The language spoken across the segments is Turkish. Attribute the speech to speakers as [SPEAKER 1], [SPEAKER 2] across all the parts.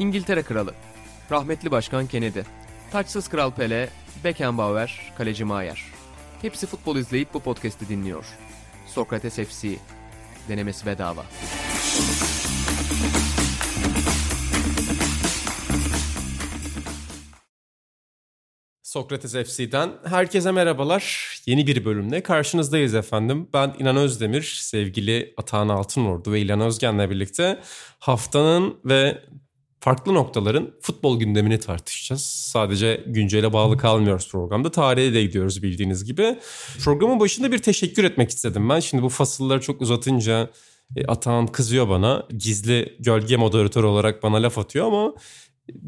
[SPEAKER 1] İngiltere Kralı, rahmetli Başkan Kennedy, taçsız Kral Pele, Beckenbauer, Kaleci Maier. Hepsi futbol izleyip bu podcast'i dinliyor. Sokrates FC, denemesi bedava.
[SPEAKER 2] Sokrates FC'den herkese merhabalar. Yeni bir bölümle karşınızdayız efendim. Ben İnan Özdemir, sevgili Atahan Altınordu ve İlan Özgen'le birlikte haftanın ve farklı noktaların futbol gündemini tartışacağız. Sadece güncele bağlı kalmıyoruz programda. Tarihe de gidiyoruz bildiğiniz gibi. Programın başında bir teşekkür etmek istedim ben. Şimdi bu fasılları çok uzatınca e, Atahan kızıyor bana. Gizli gölge moderatör olarak bana laf atıyor ama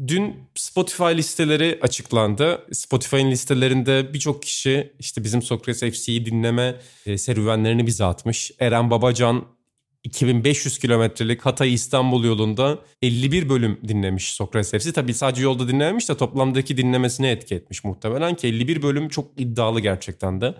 [SPEAKER 2] Dün Spotify listeleri açıklandı. Spotify'ın listelerinde birçok kişi işte bizim Sokrates FC'yi dinleme e, serüvenlerini bize atmış. Eren Babacan 2500 kilometrelik Hatay İstanbul yolunda 51 bölüm dinlemiş Sokrates FC. Tabii sadece yolda dinlememiş de toplamdaki dinlemesine etki etmiş muhtemelen ki 51 bölüm çok iddialı gerçekten de.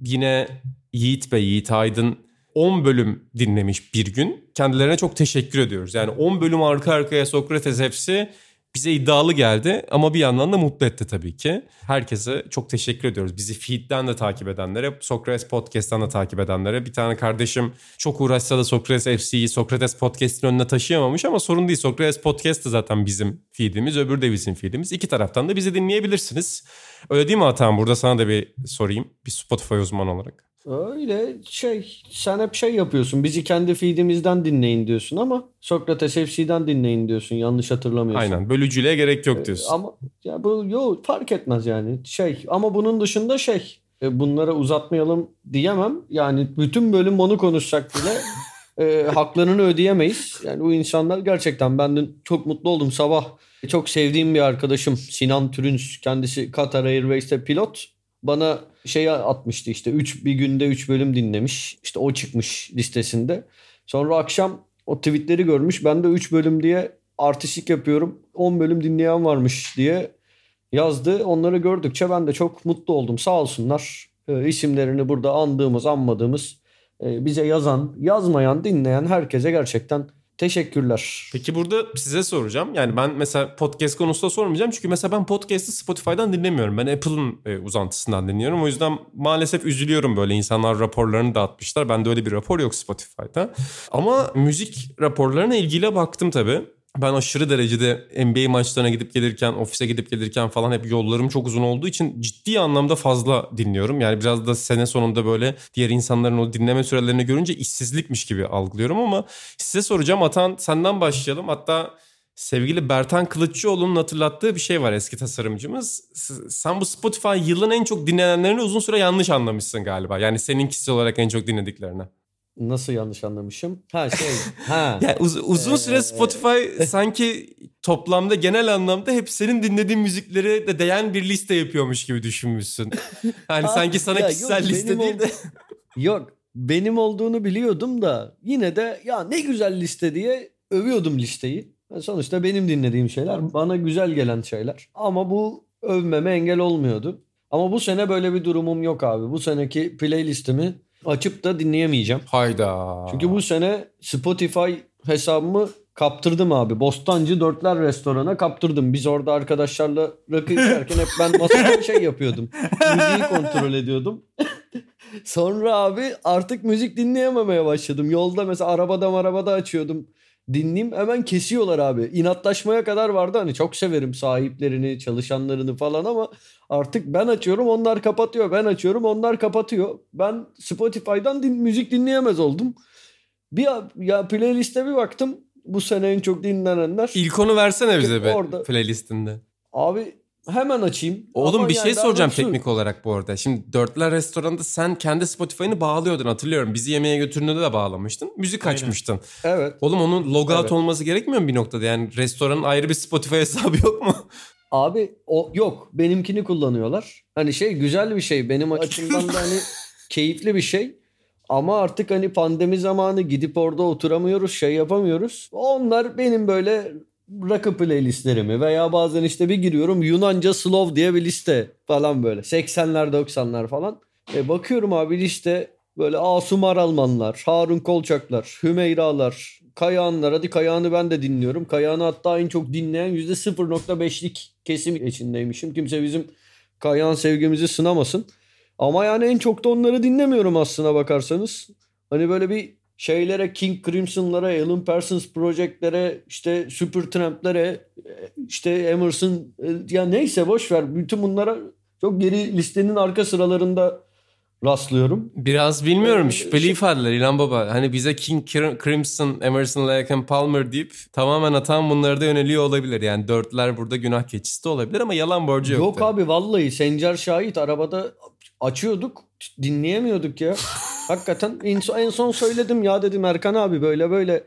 [SPEAKER 2] Yine Yiğit Bey, Yiğit Aydın 10 bölüm dinlemiş bir gün. Kendilerine çok teşekkür ediyoruz. Yani 10 bölüm arka arkaya Sokrates FC bize iddialı geldi ama bir yandan da mutlu etti tabii ki. Herkese çok teşekkür ediyoruz. Bizi feed'den de takip edenlere, Sokrates Podcast'tan da takip edenlere. Bir tane kardeşim çok uğraşsa da Sokrates FC'yi Sokrates Podcast'in önüne taşıyamamış ama sorun değil. Sokrates Podcast da zaten bizim feed'imiz, öbür de bizim feed'imiz. İki taraftan da bizi dinleyebilirsiniz. Öyle değil mi Atan? Burada sana da bir sorayım. Bir Spotify uzmanı olarak.
[SPEAKER 3] Öyle şey sen hep şey yapıyorsun bizi kendi feedimizden dinleyin diyorsun ama Sokrates FC'den dinleyin diyorsun yanlış hatırlamıyorsun.
[SPEAKER 2] Aynen bölücülüğe gerek yok diyorsun.
[SPEAKER 3] Ee, ama ya bu yo fark etmez yani şey ama bunun dışında şey e, bunlara uzatmayalım diyemem. Yani bütün bölüm onu konuşsak bile e, haklarını ödeyemeyiz. Yani bu insanlar gerçekten ben dün çok mutlu oldum sabah. Çok sevdiğim bir arkadaşım Sinan Türünç kendisi Qatar Airways'te pilot bana şey atmıştı işte 3 bir günde 3 bölüm dinlemiş. İşte o çıkmış listesinde. Sonra akşam o tweetleri görmüş. Ben de 3 bölüm diye artistik yapıyorum. 10 bölüm dinleyen varmış diye yazdı. Onları gördükçe ben de çok mutlu oldum. Sağ olsunlar. E, isimlerini burada andığımız, anmadığımız e, bize yazan, yazmayan, dinleyen herkese gerçekten Teşekkürler.
[SPEAKER 2] Peki burada size soracağım. Yani ben mesela podcast konusunda sormayacağım. Çünkü mesela ben podcast'ı Spotify'dan dinlemiyorum. Ben Apple'ın e, uzantısından dinliyorum. O yüzden maalesef üzülüyorum böyle. insanlar raporlarını dağıtmışlar. Bende öyle bir rapor yok Spotify'da. Ama müzik raporlarına ilgiyle baktım tabii ben aşırı derecede NBA maçlarına gidip gelirken, ofise gidip gelirken falan hep yollarım çok uzun olduğu için ciddi anlamda fazla dinliyorum. Yani biraz da sene sonunda böyle diğer insanların o dinleme sürelerini görünce işsizlikmiş gibi algılıyorum ama size soracağım Atan senden başlayalım. Hatta sevgili Bertan Kılıççıoğlu'nun hatırlattığı bir şey var eski tasarımcımız. Sen bu Spotify yılın en çok dinlenenlerini uzun süre yanlış anlamışsın galiba. Yani seninkisi olarak en çok dinlediklerini.
[SPEAKER 3] Nasıl yanlış anlamışım? Ha şey. Ha.
[SPEAKER 2] yani uz- uzun süre Spotify sanki toplamda genel anlamda hep senin dinlediğin müzikleri de değen bir liste yapıyormuş gibi düşünmüşsün. Yani sanki sana ya kişisel yok, liste değil de.
[SPEAKER 3] yok benim olduğunu biliyordum da yine de ya ne güzel liste diye övüyordum listeyi. Sonuçta benim dinlediğim şeyler bana güzel gelen şeyler. Ama bu övmeme engel olmuyordu. Ama bu sene böyle bir durumum yok abi. Bu seneki playlistimi açıp da dinleyemeyeceğim.
[SPEAKER 2] Hayda.
[SPEAKER 3] Çünkü bu sene Spotify hesabımı kaptırdım abi. Bostancı Dörtler Restoran'a kaptırdım. Biz orada arkadaşlarla rakı içerken hep ben masada şey yapıyordum. Müziği kontrol ediyordum. Sonra abi artık müzik dinleyememeye başladım. Yolda mesela arabada arabada açıyordum dinleyeyim hemen kesiyorlar abi. İnatlaşmaya kadar vardı hani çok severim sahiplerini, çalışanlarını falan ama artık ben açıyorum onlar kapatıyor. Ben açıyorum onlar kapatıyor. Ben Spotify'dan din, müzik dinleyemez oldum. Bir ya playliste bir baktım bu sene en çok dinlenenler.
[SPEAKER 2] İlk onu versene bize be orada. playlistinde.
[SPEAKER 3] Abi Hemen açayım.
[SPEAKER 2] Oğlum Ama bir şey soracağım teknik olarak bu arada. Şimdi Dörtler Restoran'da sen kendi Spotify'ını bağlıyordun hatırlıyorum. Bizi yemeğe götürdüğünde de bağlamıştın. Müzik Aynen. açmıştın.
[SPEAKER 3] Evet.
[SPEAKER 2] Oğlum onun logout evet. olması gerekmiyor mu bir noktada? Yani restoranın ayrı bir Spotify hesabı yok mu?
[SPEAKER 3] Abi o yok. Benimkini kullanıyorlar. Hani şey güzel bir şey. Benim açımdan da hani keyifli bir şey. Ama artık hani pandemi zamanı gidip orada oturamıyoruz, şey yapamıyoruz. Onlar benim böyle rakı playlistlerimi veya bazen işte bir giriyorum Yunanca Slav diye bir liste falan böyle. 80'ler 90'lar falan. E bakıyorum abi liste Böyle Asum Aralmanlar, Harun Kolçaklar, Hümeyralar, Kayağanlar. Hadi Kayağan'ı ben de dinliyorum. Kayağan'ı hatta en çok dinleyen %0.5'lik kesim içindeymişim. Kimse bizim Kayağan sevgimizi sınamasın. Ama yani en çok da onları dinlemiyorum aslına bakarsanız. Hani böyle bir şeylere King Crimson'lara, Alan Parsons Project'lere, işte Supertramp'lere, işte Emerson ya neyse boş ver. Bütün bunlara çok geri listenin arka sıralarında rastlıyorum.
[SPEAKER 2] Biraz bilmiyorum
[SPEAKER 3] Ee,
[SPEAKER 2] şüpheli
[SPEAKER 3] şey-
[SPEAKER 2] ifadeler İlhan Baba. Hani bize King Crim- Crimson, Emerson, Lake and Palmer deyip tamamen atan bunları da yöneliyor olabilir. Yani dörtler burada günah keçisi de olabilir ama yalan borcu yok.
[SPEAKER 3] Yok abi vallahi Sencer Şahit arabada açıyorduk dinleyemiyorduk ya. Hakikaten en son, en son söyledim ya dedim Erkan abi böyle böyle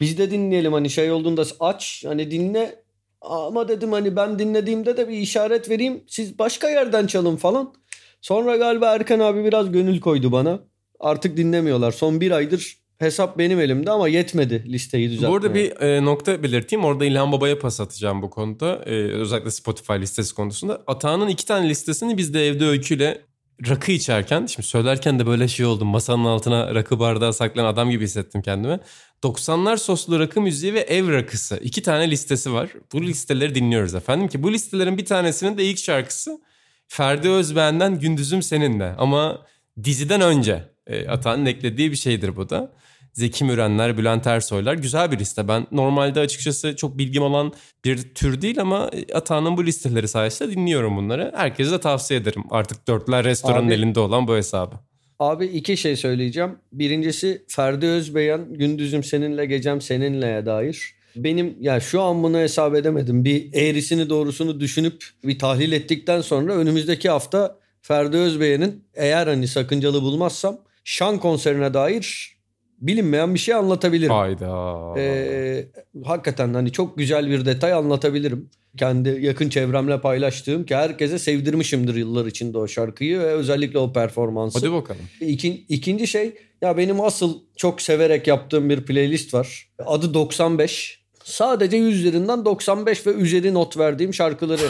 [SPEAKER 3] biz de dinleyelim hani şey olduğunda aç hani dinle ama dedim hani ben dinlediğimde de bir işaret vereyim siz başka yerden çalın falan. Sonra galiba Erkan abi biraz gönül koydu bana. Artık dinlemiyorlar. Son bir aydır hesap benim elimde ama yetmedi listeyi düzeltmeye.
[SPEAKER 2] Burada bir e, nokta belirteyim. Orada İlhan Baba'ya pas atacağım bu konuda. E, özellikle Spotify listesi konusunda. Atağan'ın iki tane listesini biz de evde öyküyle rakı içerken, şimdi söylerken de böyle şey oldum. Masanın altına rakı bardağı saklayan adam gibi hissettim kendimi. 90'lar soslu rakı müziği ve ev rakısı. iki tane listesi var. Bu listeleri dinliyoruz efendim ki bu listelerin bir tanesinin de ilk şarkısı Ferdi Özbeğen'den Gündüzüm Seninle. Ama diziden önce e, Atağan'ın eklediği bir şeydir bu da. Zeki Mürenler, Bülent Ersoylar güzel bir liste. Ben normalde açıkçası çok bilgim olan bir tür değil ama Atağan'ın bu listeleri sayesinde dinliyorum bunları. Herkese de tavsiye ederim. Artık dörtler restoranın
[SPEAKER 3] Abi-
[SPEAKER 2] elinde olan bu hesabı.
[SPEAKER 3] Abi iki şey söyleyeceğim. Birincisi Ferdi Özbeyen gündüzüm seninle gecem seninle'ye dair. Benim ya şu an bunu hesap edemedim. Bir eğrisini doğrusunu düşünüp bir tahlil ettikten sonra önümüzdeki hafta Ferdi Özbeyen'in eğer hani sakıncalı bulmazsam şan konserine dair bilinmeyen bir şey anlatabilirim.
[SPEAKER 2] Hayda.
[SPEAKER 3] Ee, hakikaten hani çok güzel bir detay anlatabilirim. Kendi yakın çevremle paylaştığım ki herkese sevdirmişimdir yıllar içinde o şarkıyı ve özellikle o performansı.
[SPEAKER 2] Hadi bakalım.
[SPEAKER 3] İkin, ikinci şey ya benim asıl çok severek yaptığım bir playlist var. Adı 95. Sadece 100 üzerinden 95 ve üzeri not verdiğim şarkıları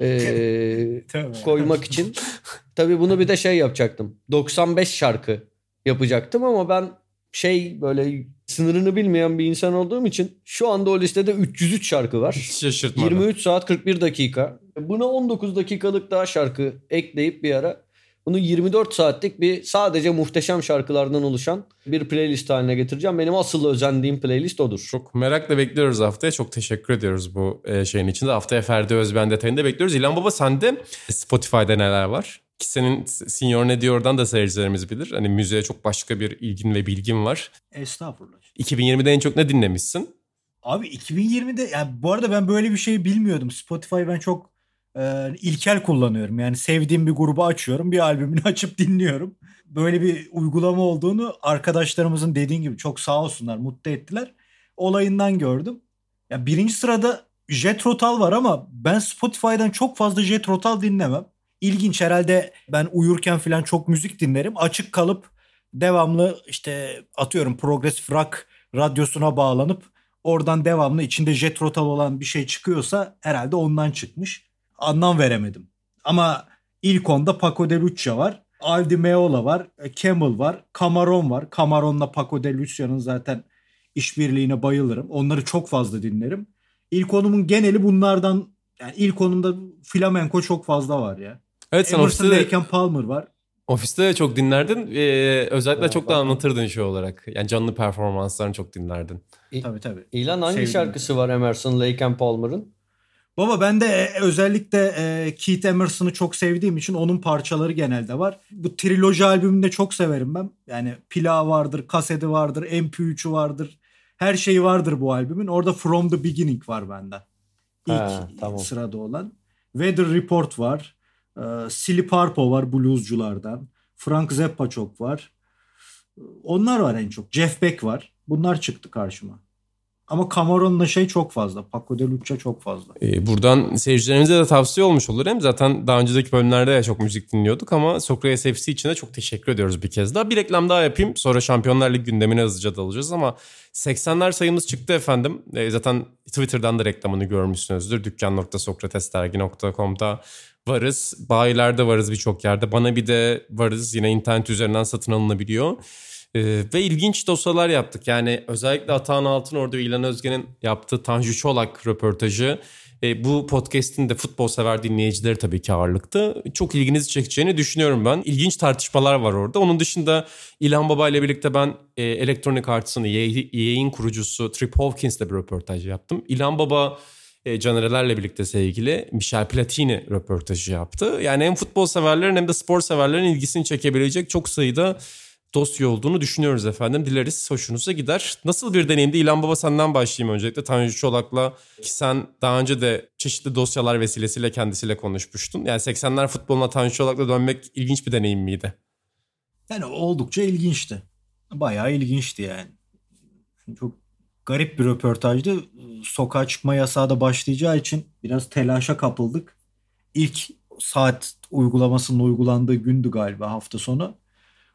[SPEAKER 3] eee,
[SPEAKER 4] Tabii.
[SPEAKER 3] koymak için. Tabii bunu bir de şey yapacaktım. 95 şarkı yapacaktım ama ben şey böyle sınırını bilmeyen bir insan olduğum için şu anda o listede 303 şarkı var.
[SPEAKER 2] Hiç şaşırtmadı.
[SPEAKER 3] 23 saat 41 dakika. Buna 19 dakikalık daha şarkı ekleyip bir ara bunu 24 saatlik bir sadece muhteşem şarkılardan oluşan bir playlist haline getireceğim. Benim asıl özendiğim playlist odur.
[SPEAKER 2] Çok merakla bekliyoruz haftaya. Çok teşekkür ediyoruz bu e, şeyin içinde. Haftaya Ferdi Özben detayını da bekliyoruz. İlhan Baba sende Spotify'da neler var? Ki senin Senior Ne Diyor'dan da seyircilerimiz bilir. Hani müziğe çok başka bir ilgin ve bilgin var.
[SPEAKER 4] Estağfurullah.
[SPEAKER 2] 2020'de en çok ne dinlemişsin?
[SPEAKER 4] Abi 2020'de yani bu arada ben böyle bir şey bilmiyordum. Spotify ben çok e, ilkel kullanıyorum. Yani sevdiğim bir grubu açıyorum. Bir albümünü açıp dinliyorum. Böyle bir uygulama olduğunu arkadaşlarımızın dediğin gibi çok sağ olsunlar mutlu ettiler. Olayından gördüm. Ya birinci sırada Jet Rotal var ama ben Spotify'dan çok fazla Jet Rotal dinlemem. İlginç herhalde ben uyurken falan çok müzik dinlerim. Açık kalıp devamlı işte atıyorum progresif rock radyosuna bağlanıp oradan devamlı içinde jet rotal olan bir şey çıkıyorsa herhalde ondan çıkmış. Anlam veremedim. Ama ilk onda Paco de Lucia var. Aldi Meola var. e, Camel var. Camaron var. Camaron'la Paco de Lucia'nın zaten işbirliğine bayılırım. Onları çok fazla dinlerim. İlk onumun geneli bunlardan yani ilk onumda flamenko çok fazla var ya.
[SPEAKER 2] Evet sen
[SPEAKER 4] Emerson
[SPEAKER 2] ofiste de,
[SPEAKER 4] Lake and Palmer var.
[SPEAKER 2] ofiste de çok dinlerdin. Ee, özellikle
[SPEAKER 3] Ya,
[SPEAKER 2] çok da anlatırdın şey olarak. Yani canlı performanslarını çok dinlerdin.
[SPEAKER 4] Tabii tabii.
[SPEAKER 3] İlan hangi
[SPEAKER 4] Sevdim.
[SPEAKER 3] şarkısı var Emerson, Lake and Palmer'ın?
[SPEAKER 4] Baba ben de e, özellikle e, Keith Emerson'ı çok sevdiğim için onun parçaları genelde var. Bu triloji albümünü de çok severim ben. Yani plağı vardır, kaseti vardır, MP3'ü vardır. Her şeyi vardır bu albümün. Orada From the Beginning var bende. İlk
[SPEAKER 3] Ha, tamam.
[SPEAKER 4] sırada olan. Weather Report var. E, Silly Parpo var bluesculardan. Frank Zappa çok var. Onlar var en çok. Jeff Beck var. Bunlar çıktı karşıma. Ama Camaron'la şey çok fazla. Paco de Lucha çok fazla.
[SPEAKER 2] Ee, buradan seyircilerimize de tavsiye olmuş olur. Hem zaten daha önceki bölümlerde de çok müzik dinliyorduk ama Sokrates FC için de çok teşekkür ediyoruz bir kez daha. Bir reklam daha yapayım. Sonra Şampiyonlar Ligi gündemine hızlıca dalacağız ama 80'ler sayımız çıktı efendim. Ee, zaten Twitter'dan da reklamını görmüşsünüzdür. Dükkan.sokratesdergi.com'da varız. Bayilerde varız birçok yerde. Bana bir de varız. Yine internet üzerinden satın alınabiliyor. Ee, ve ilginç dosyalar yaptık. Yani özellikle Atahan Altınordu ve İlhan Özgen'in yaptığı Tanju Çolak röportajı e, bu podcast'in de futbol sever dinleyicileri tabii ki ağırlıkta. Çok ilginizi çekeceğini düşünüyorum ben. İlginç tartışmalar var orada. Onun dışında İlhan Baba ile birlikte ben e, Electronic Arts'ın yayın kurucusu Trip Hawkins'le bir röportaj yaptım. İlhan Baba e, Canerelerle birlikte sevgili Michel Platini röportajı yaptı. Yani hem futbol severlerin hem de spor severlerin ilgisini çekebilecek çok sayıda dosya olduğunu düşünüyoruz efendim. Dileriz hoşunuza gider. Nasıl bir deneyimdi? İlhan Baba senden başlayayım öncelikle. Tanju Çolak'la ki sen daha önce de çeşitli dosyalar vesilesiyle kendisiyle konuşmuştun. Yani 80'ler futboluna Tanju Çolak'la dönmek ilginç bir deneyim miydi?
[SPEAKER 4] Yani oldukça ilginçti. Bayağı ilginçti yani. Çok garip bir röportajdı. Sokağa çıkma yasağı da başlayacağı için biraz telaşa kapıldık. İlk saat uygulamasının uygulandığı gündü galiba hafta sonu.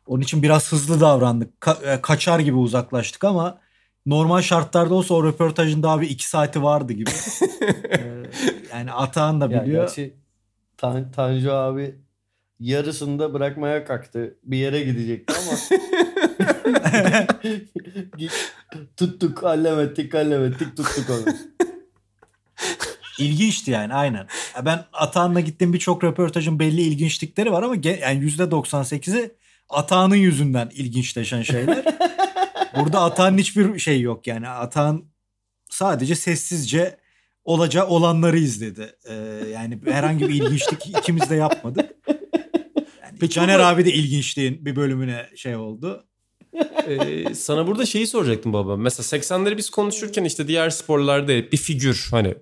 [SPEAKER 4] Onun için biraz hızlı davrandık. Ka- e, kaçar gibi uzaklaştık ama normal şartlarda olsa o röportajın daha bir iki saati vardı gibi. ee, yani Atahan da biliyor. Ya gerçi
[SPEAKER 3] Tan Tanju abi yarısında bırakmaya kalktı. Bir yere gidecekti ama tuttuk, hallemettik, hallemettik, tuttuk onu.
[SPEAKER 4] İlginçti yani aynen. Ben Atahan'la gittiğim birçok röportajın belli ilginçlikleri var ama yani %98'i Atağının yüzünden ilginçleşen şeyler. Burada Atağın hiçbir şey yok yani. Atağın sadece sessizce olacağı olanları izledi. Ee, yani herhangi bir ilginçlik ikimiz de yapmadık. Yani Peki Caner bu... abi de ilginçliğin bir bölümüne şey oldu.
[SPEAKER 2] Ee, sana burada şeyi soracaktım baba. Mesela 80'leri biz konuşurken işte diğer sporlarda bir figür hani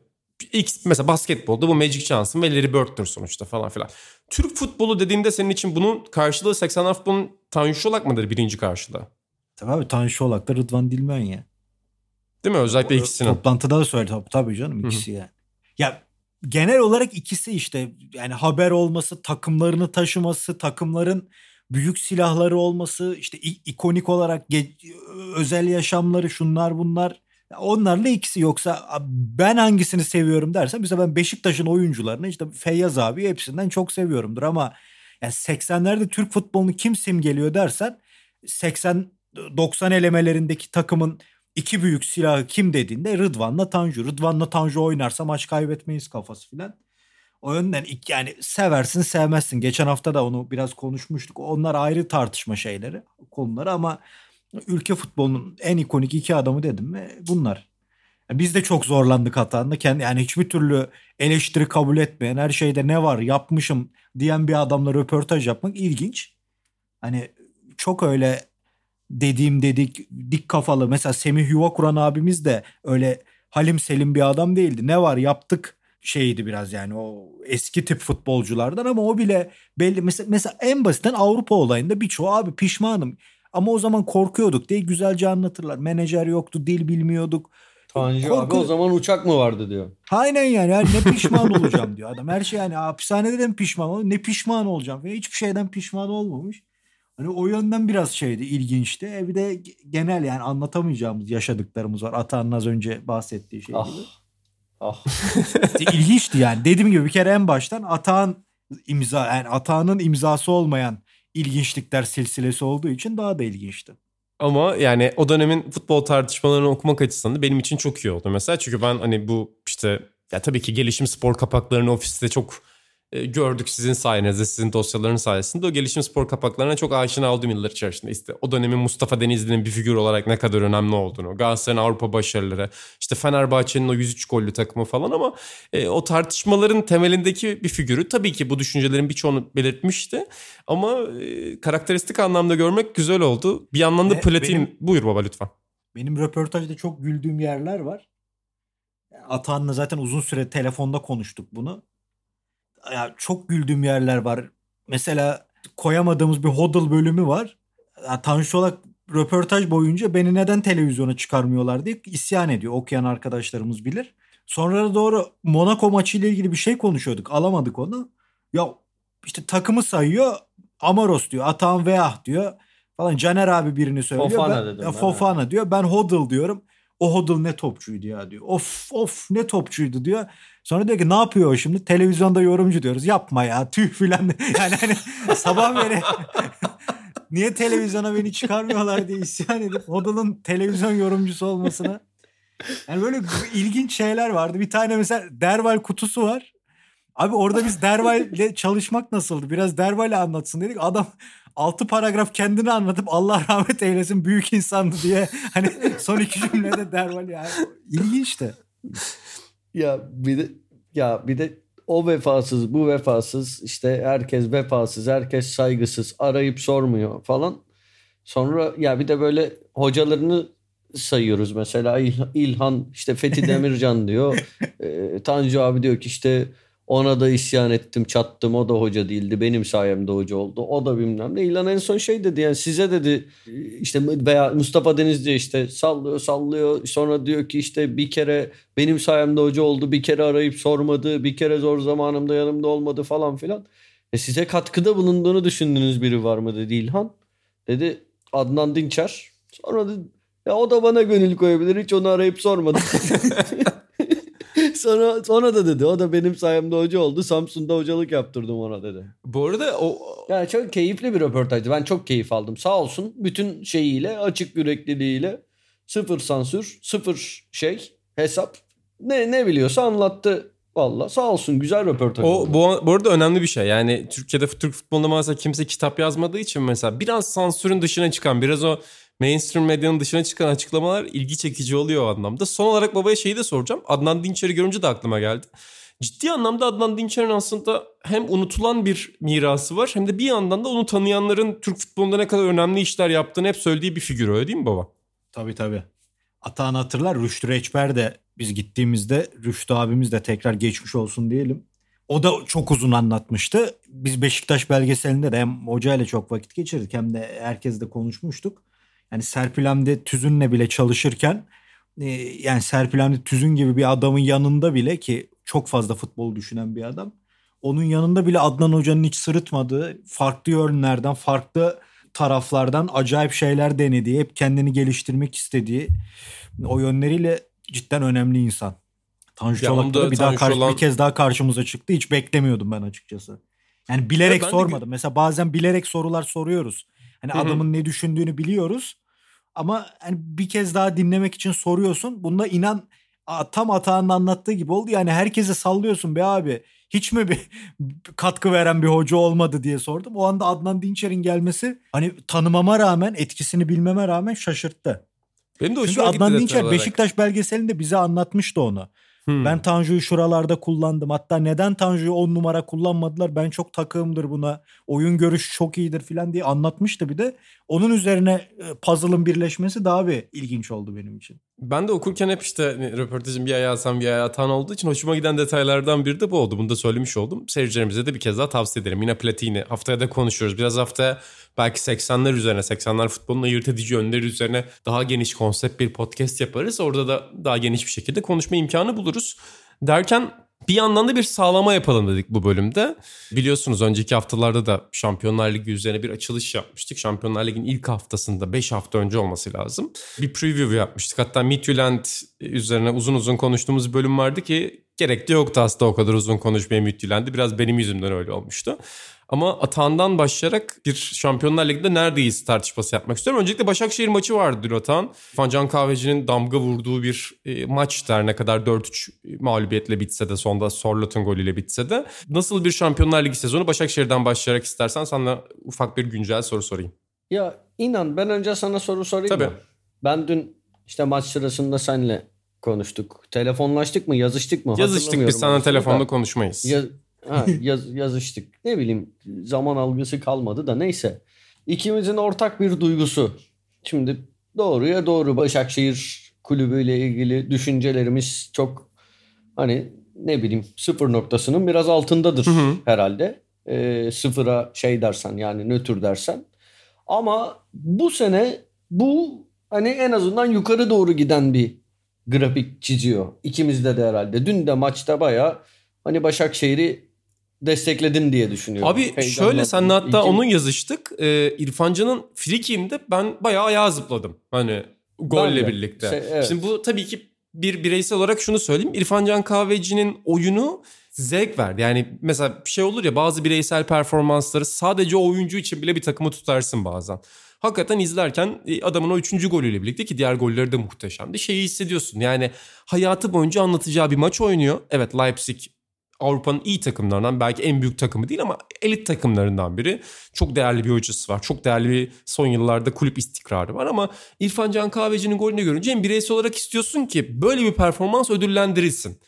[SPEAKER 2] X mesela basketbolda bu Magic Johnson ve Larry Bird'dür sonuçta falan filan. Türk futbolu dediğinde senin için bunun karşılığı 80'ler futbolun Tanju Şolak mıdır birinci karşılığı?
[SPEAKER 4] Tabii abi Tanju Şolak da Rıdvan Dilmen ya.
[SPEAKER 2] Değil mi? Özellikle ikisinin.
[SPEAKER 4] Toplantıda da söyledi. Tabii, tabii canım ikisi Hı-hı. yani. Ya genel olarak ikisi işte yani haber olması, takımlarını taşıması, takımların büyük silahları olması, işte ikonik olarak özel yaşamları şunlar bunlar Onlarla ikisi yoksa ben hangisini seviyorum dersen mesela ben Beşiktaş'ın oyuncularını işte Feyyaz abi hepsinden çok seviyorumdur ama yani 80'lerde Türk futbolunu kim simgeliyor dersen 80 90 elemelerindeki takımın iki büyük silahı kim dediğinde Rıdvan'la Tanju. Rıdvan'la Tanju oynarsa maç kaybetmeyiz kafası filan. O yönden yani seversin sevmezsin. Geçen hafta da onu biraz konuşmuştuk. Onlar ayrı tartışma şeyleri, konuları ama ülke futbolunun en ikonik iki adamı dedim mi bunlar. Biz de çok zorlandık hatanda. Kendi yani hiçbir türlü eleştiri kabul etmeyen, her şeyde ne var yapmışım diyen bir adamla röportaj yapmak ilginç. Hani çok öyle dediğim dedik dik kafalı. Mesela Semih Yuvakuran abimiz de öyle halim selim bir adam değildi. Ne var yaptık şeydi biraz yani o eski tip futbolculardan ama o bile belli mesela, mesela en basitten Avrupa olayında birçoğu abi pişmanım. Ama o zaman korkuyorduk diye güzelce anlatırlar. Menajer yoktu, dil bilmiyorduk.
[SPEAKER 3] Tanju Korku... abi o zaman uçak mı vardı diyor.
[SPEAKER 4] Aynen yani, yani ne pişman olacağım diyor adam. Her şey yani hapishanede de mi pişman olacağım? Ne pişman olacağım? Ve hiçbir şeyden pişman olmamış. Hani o yönden biraz şeydi, ilginçti. E bir de genel yani anlatamayacağımız yaşadıklarımız var. Atan'ın az önce bahsettiği şey ah. gibi. Ah. İlginçti yani. Dediğim gibi bir kere en baştan Atağın imza yani Atağının imzası olmayan ilginçlikler silsilesi olduğu için daha da ilginçti.
[SPEAKER 2] Ama yani o dönemin futbol tartışmalarını okumak açısından da benim için çok iyi oldu mesela. Çünkü ben hani bu işte ya tabii ki gelişim spor kapaklarını ofiste çok gördük sizin sayenizde, sizin dosyaların sayesinde. O gelişim spor kapaklarına çok aşina oldum yıllar içerisinde. İşte o dönemin Mustafa Denizli'nin bir figür olarak ne kadar önemli olduğunu, Galatasaray'ın Avrupa başarıları, işte Fenerbahçe'nin o 103 gollü takımı falan ama e, o tartışmaların temelindeki bir figürü tabii ki bu düşüncelerin birçoğunu belirtmişti. Ama e, karakteristik anlamda görmek güzel oldu. Bir yandan da platin... Benim, Buyur baba lütfen.
[SPEAKER 4] Benim röportajda çok güldüğüm yerler var. Atahan'la zaten uzun süre telefonda konuştuk bunu ya çok güldüğüm yerler var. Mesela koyamadığımız bir Hodl bölümü var. Ya Tanju Çolak röportaj boyunca beni neden televizyona çıkarmıyorlar diye isyan ediyor. Okuyan arkadaşlarımız bilir. Sonra doğru Monaco maçıyla ilgili bir şey konuşuyorduk. Alamadık onu. Ya işte takımı sayıyor. Amaros diyor. Atan Veah diyor. Falan Caner abi birini söylüyor.
[SPEAKER 3] Fofana
[SPEAKER 4] ben,
[SPEAKER 3] dedim ben,
[SPEAKER 4] Fofana diyor. Ben Hodl diyorum. O Hodl ne topçuydu ya diyor. Of of ne topçuydu diyor. Sonra diyor ki ne yapıyor şimdi? Televizyonda yorumcu diyoruz. Yapma ya tüh filan. Yani hani sabah beri niye televizyona beni çıkarmıyorlar diye isyan edip Hodl'ın televizyon yorumcusu olmasına. Yani böyle ilginç şeyler vardı. Bir tane mesela Derval kutusu var. Abi orada biz Derval'le çalışmak nasıldı? Biraz Derval'le anlatsın dedik. Adam altı paragraf kendini anlatıp Allah rahmet eylesin büyük insandı diye hani son iki cümlede Derval yani ilginçti.
[SPEAKER 3] Ya bir de ya bir de o vefasız bu vefasız işte herkes vefasız herkes saygısız arayıp sormuyor falan. Sonra ya bir de böyle hocalarını sayıyoruz mesela İl- İlhan işte Fethi Demircan diyor. Ee, Tanju abi diyor ki işte ona da isyan ettim çattım o da hoca değildi benim sayemde hoca oldu o da bilmem ne. İlhan en son şey dedi yani size dedi işte veya Mustafa Deniz diyor işte sallıyor sallıyor sonra diyor ki işte bir kere benim sayemde hoca oldu bir kere arayıp sormadı bir kere zor zamanımda yanımda olmadı falan filan. E size katkıda bulunduğunu düşündüğünüz biri var mı dedi İlhan. Dedi Adnan Dinçer. Sonra dedi ya o da bana gönül koyabilir hiç onu arayıp sormadım. sonra sonra da dedi o da benim sayemde hoca oldu. Samsun'da hocalık yaptırdım ona dedi.
[SPEAKER 2] Bu arada o
[SPEAKER 3] Yani çok keyifli bir röportajdı. Ben çok keyif aldım. Sağ olsun bütün şeyiyle, açık yürekliliğiyle sıfır sansür, sıfır şey, hesap. Ne ne biliyorsa anlattı. Valla sağ olsun güzel röportaj.
[SPEAKER 2] O bu, bu arada önemli bir şey. Yani Türkiye'de Türk futbolunda maalesef kimse kitap yazmadığı için mesela biraz sansürün dışına çıkan, biraz o mainstream medyanın dışına çıkan açıklamalar ilgi çekici oluyor o anlamda. Son olarak babaya şeyi de soracağım. Adnan Dinçer'i görünce de aklıma geldi. Ciddi anlamda Adnan Dinçer'in aslında hem unutulan bir mirası var hem de bir yandan da onu tanıyanların Türk futbolunda ne kadar önemli işler yaptığını hep söylediği bir figür öyle değil mi baba?
[SPEAKER 4] Tabii tabii. Atağını hatırlar Rüştü Reçber de biz gittiğimizde Rüştü abimiz de tekrar geçmiş olsun diyelim. O da çok uzun anlatmıştı. Biz Beşiktaş belgeselinde de hem hocayla çok vakit geçirdik hem de herkesle konuşmuştuk. Yani Serpil Hamdi Tüzün'le bile çalışırken e, yani Serpil Hamdi Tüzün gibi bir adamın yanında bile ki çok fazla futbol düşünen bir adam. Onun yanında bile Adnan Hoca'nın hiç sırıtmadığı, farklı yönlerden, farklı taraflardan acayip şeyler denediği, hep kendini geliştirmek istediği o yönleriyle cidden önemli insan. Tanju
[SPEAKER 2] Ya
[SPEAKER 4] Çolak
[SPEAKER 2] onda
[SPEAKER 4] da bir daha karşı,
[SPEAKER 2] Çolak-
[SPEAKER 4] bir kez daha karşımıza çıktı. Hiç beklemiyordum ben açıkçası. Yani bilerek
[SPEAKER 2] Evet, ben de
[SPEAKER 4] sormadım. Mesela bazen bilerek sorular soruyoruz. Hani adamın ne düşündüğünü biliyoruz. Ama hani bir kez daha dinlemek için soruyorsun. Bunda inan tam Atağan'ın anlattığı gibi oldu. Yani herkese sallıyorsun be abi. Hiç mi bir katkı veren bir hoca olmadı diye sordum. O anda Adnan Dinçer'in gelmesi hani tanımama rağmen etkisini bilmeme rağmen şaşırttı.
[SPEAKER 2] Benim de
[SPEAKER 4] Çünkü
[SPEAKER 2] hoşuma gitti
[SPEAKER 4] Adnan Dinçer
[SPEAKER 2] olarak.
[SPEAKER 4] Beşiktaş belgeselinde bize anlatmıştı onu.
[SPEAKER 2] Hmm.
[SPEAKER 4] Ben Tanju'yu şuralarda kullandım. Hatta neden Tanju'yu 10 numara kullanmadılar? Ben çok takığımdır buna. Oyun görüşü çok iyidir falan diye anlatmıştı bir de. Onun üzerine e, puzzle'ın birleşmesi daha bir ilginç oldu benim için.
[SPEAKER 2] Ben de okurken hep işte hani röportajın bir ayağı Hasan bir ayağı Atan olduğu için hoşuma giden detaylardan biri de bu oldu. Bunu da söylemiş oldum. Seyircilerimize de bir kez daha tavsiye ederim. Yine Platini haftaya da konuşuyoruz. Biraz haftaya belki 80'ler üzerine 80'ler futbolun ayırt edici yönleri üzerine daha geniş konsept bir podcast yaparız. Orada da daha geniş bir şekilde konuşma imkanı buluruz. Derken bir yandan da bir sağlama yapalım dedik bu bölümde. Biliyorsunuz önceki haftalarda da Şampiyonlar Ligi üzerine bir açılış yapmıştık. Şampiyonlar Ligi'nin ilk haftasında 5 hafta önce olması lazım. Bir preview yapmıştık. Hatta Midtjylland üzerine uzun uzun konuştuğumuz bölüm vardı ki gerek de yoktu aslında o kadar uzun konuşmaya Midtjylland'i. Biraz benim yüzümden öyle olmuştu. Ama Atahan'dan başlayarak bir Şampiyonlar Ligi'nde neredeyiz tartışması yapmak istiyorum. Öncelikle Başakşehir maçı vardı dün Atahan. Fancan Kahveci'nin damga vurduğu bir e, maçtı her ne kadar 4-3 mağlubiyetle bitse de sonda Sorlot'un golüyle bitse de. Nasıl bir Şampiyonlar Ligi sezonu Başakşehir'den başlayarak istersen sana ufak bir güncel soru sorayım.
[SPEAKER 3] Ya inan ben önce sana soru sorayım
[SPEAKER 2] Tabii.
[SPEAKER 3] mı? Ben dün işte maç sırasında seninle konuştuk. Telefonlaştık mı yazıştık mı?
[SPEAKER 2] Yazıştık biz sana telefonda
[SPEAKER 3] da.
[SPEAKER 2] konuşmayız.
[SPEAKER 3] Ya- ha, yaz- yazıştık. Ne bileyim zaman algısı kalmadı da neyse. İkimizin ortak bir duygusu. Şimdi doğruya doğru Başakşehir kulübüyle ilgili düşüncelerimiz çok hani ne bileyim sıfır noktasının biraz altındadır
[SPEAKER 2] Hı hı.
[SPEAKER 3] herhalde. Ee, sıfıra şey dersen yani nötr dersen. Ama bu sene bu hani en azından yukarı doğru giden bir grafik çiziyor. İkimizde de herhalde. Dün de maçta baya hani Başakşehir'i destekledin diye düşünüyorum.
[SPEAKER 2] Abi
[SPEAKER 3] Heyecanla.
[SPEAKER 2] şöyle senle hatta
[SPEAKER 3] İki-
[SPEAKER 2] onun yazıştık. Ee, İrfan Can'ın frikimde ben bayağı ayağa zıpladım. Hani golle birlikte.
[SPEAKER 3] Se- evet.
[SPEAKER 2] Şimdi bu tabii ki bir bireysel olarak şunu söyleyeyim. İrfan Can Kahveci'nin oyunu zevk verdi. Yani mesela bir şey olur ya bazı bireysel performansları sadece oyuncu için bile bir takımı tutarsın bazen. Hakikaten izlerken e, adamın o üçüncü golüyle birlikte ki diğer golleri de muhteşemdi. Şeyi hissediyorsun yani hayatı boyunca anlatacağı bir maç oynuyor. Evet Leipzig Avrupa'nın iyi takımlarından belki en büyük takımı değil ama elit takımlarından biri. Çok değerli bir hocası var. Çok değerli bir son yıllarda kulüp istikrarı var ama İrfan Can Kahveci'nin golünü görünce hem bireysel olarak istiyorsun ki böyle bir performans ödüllendirilsin.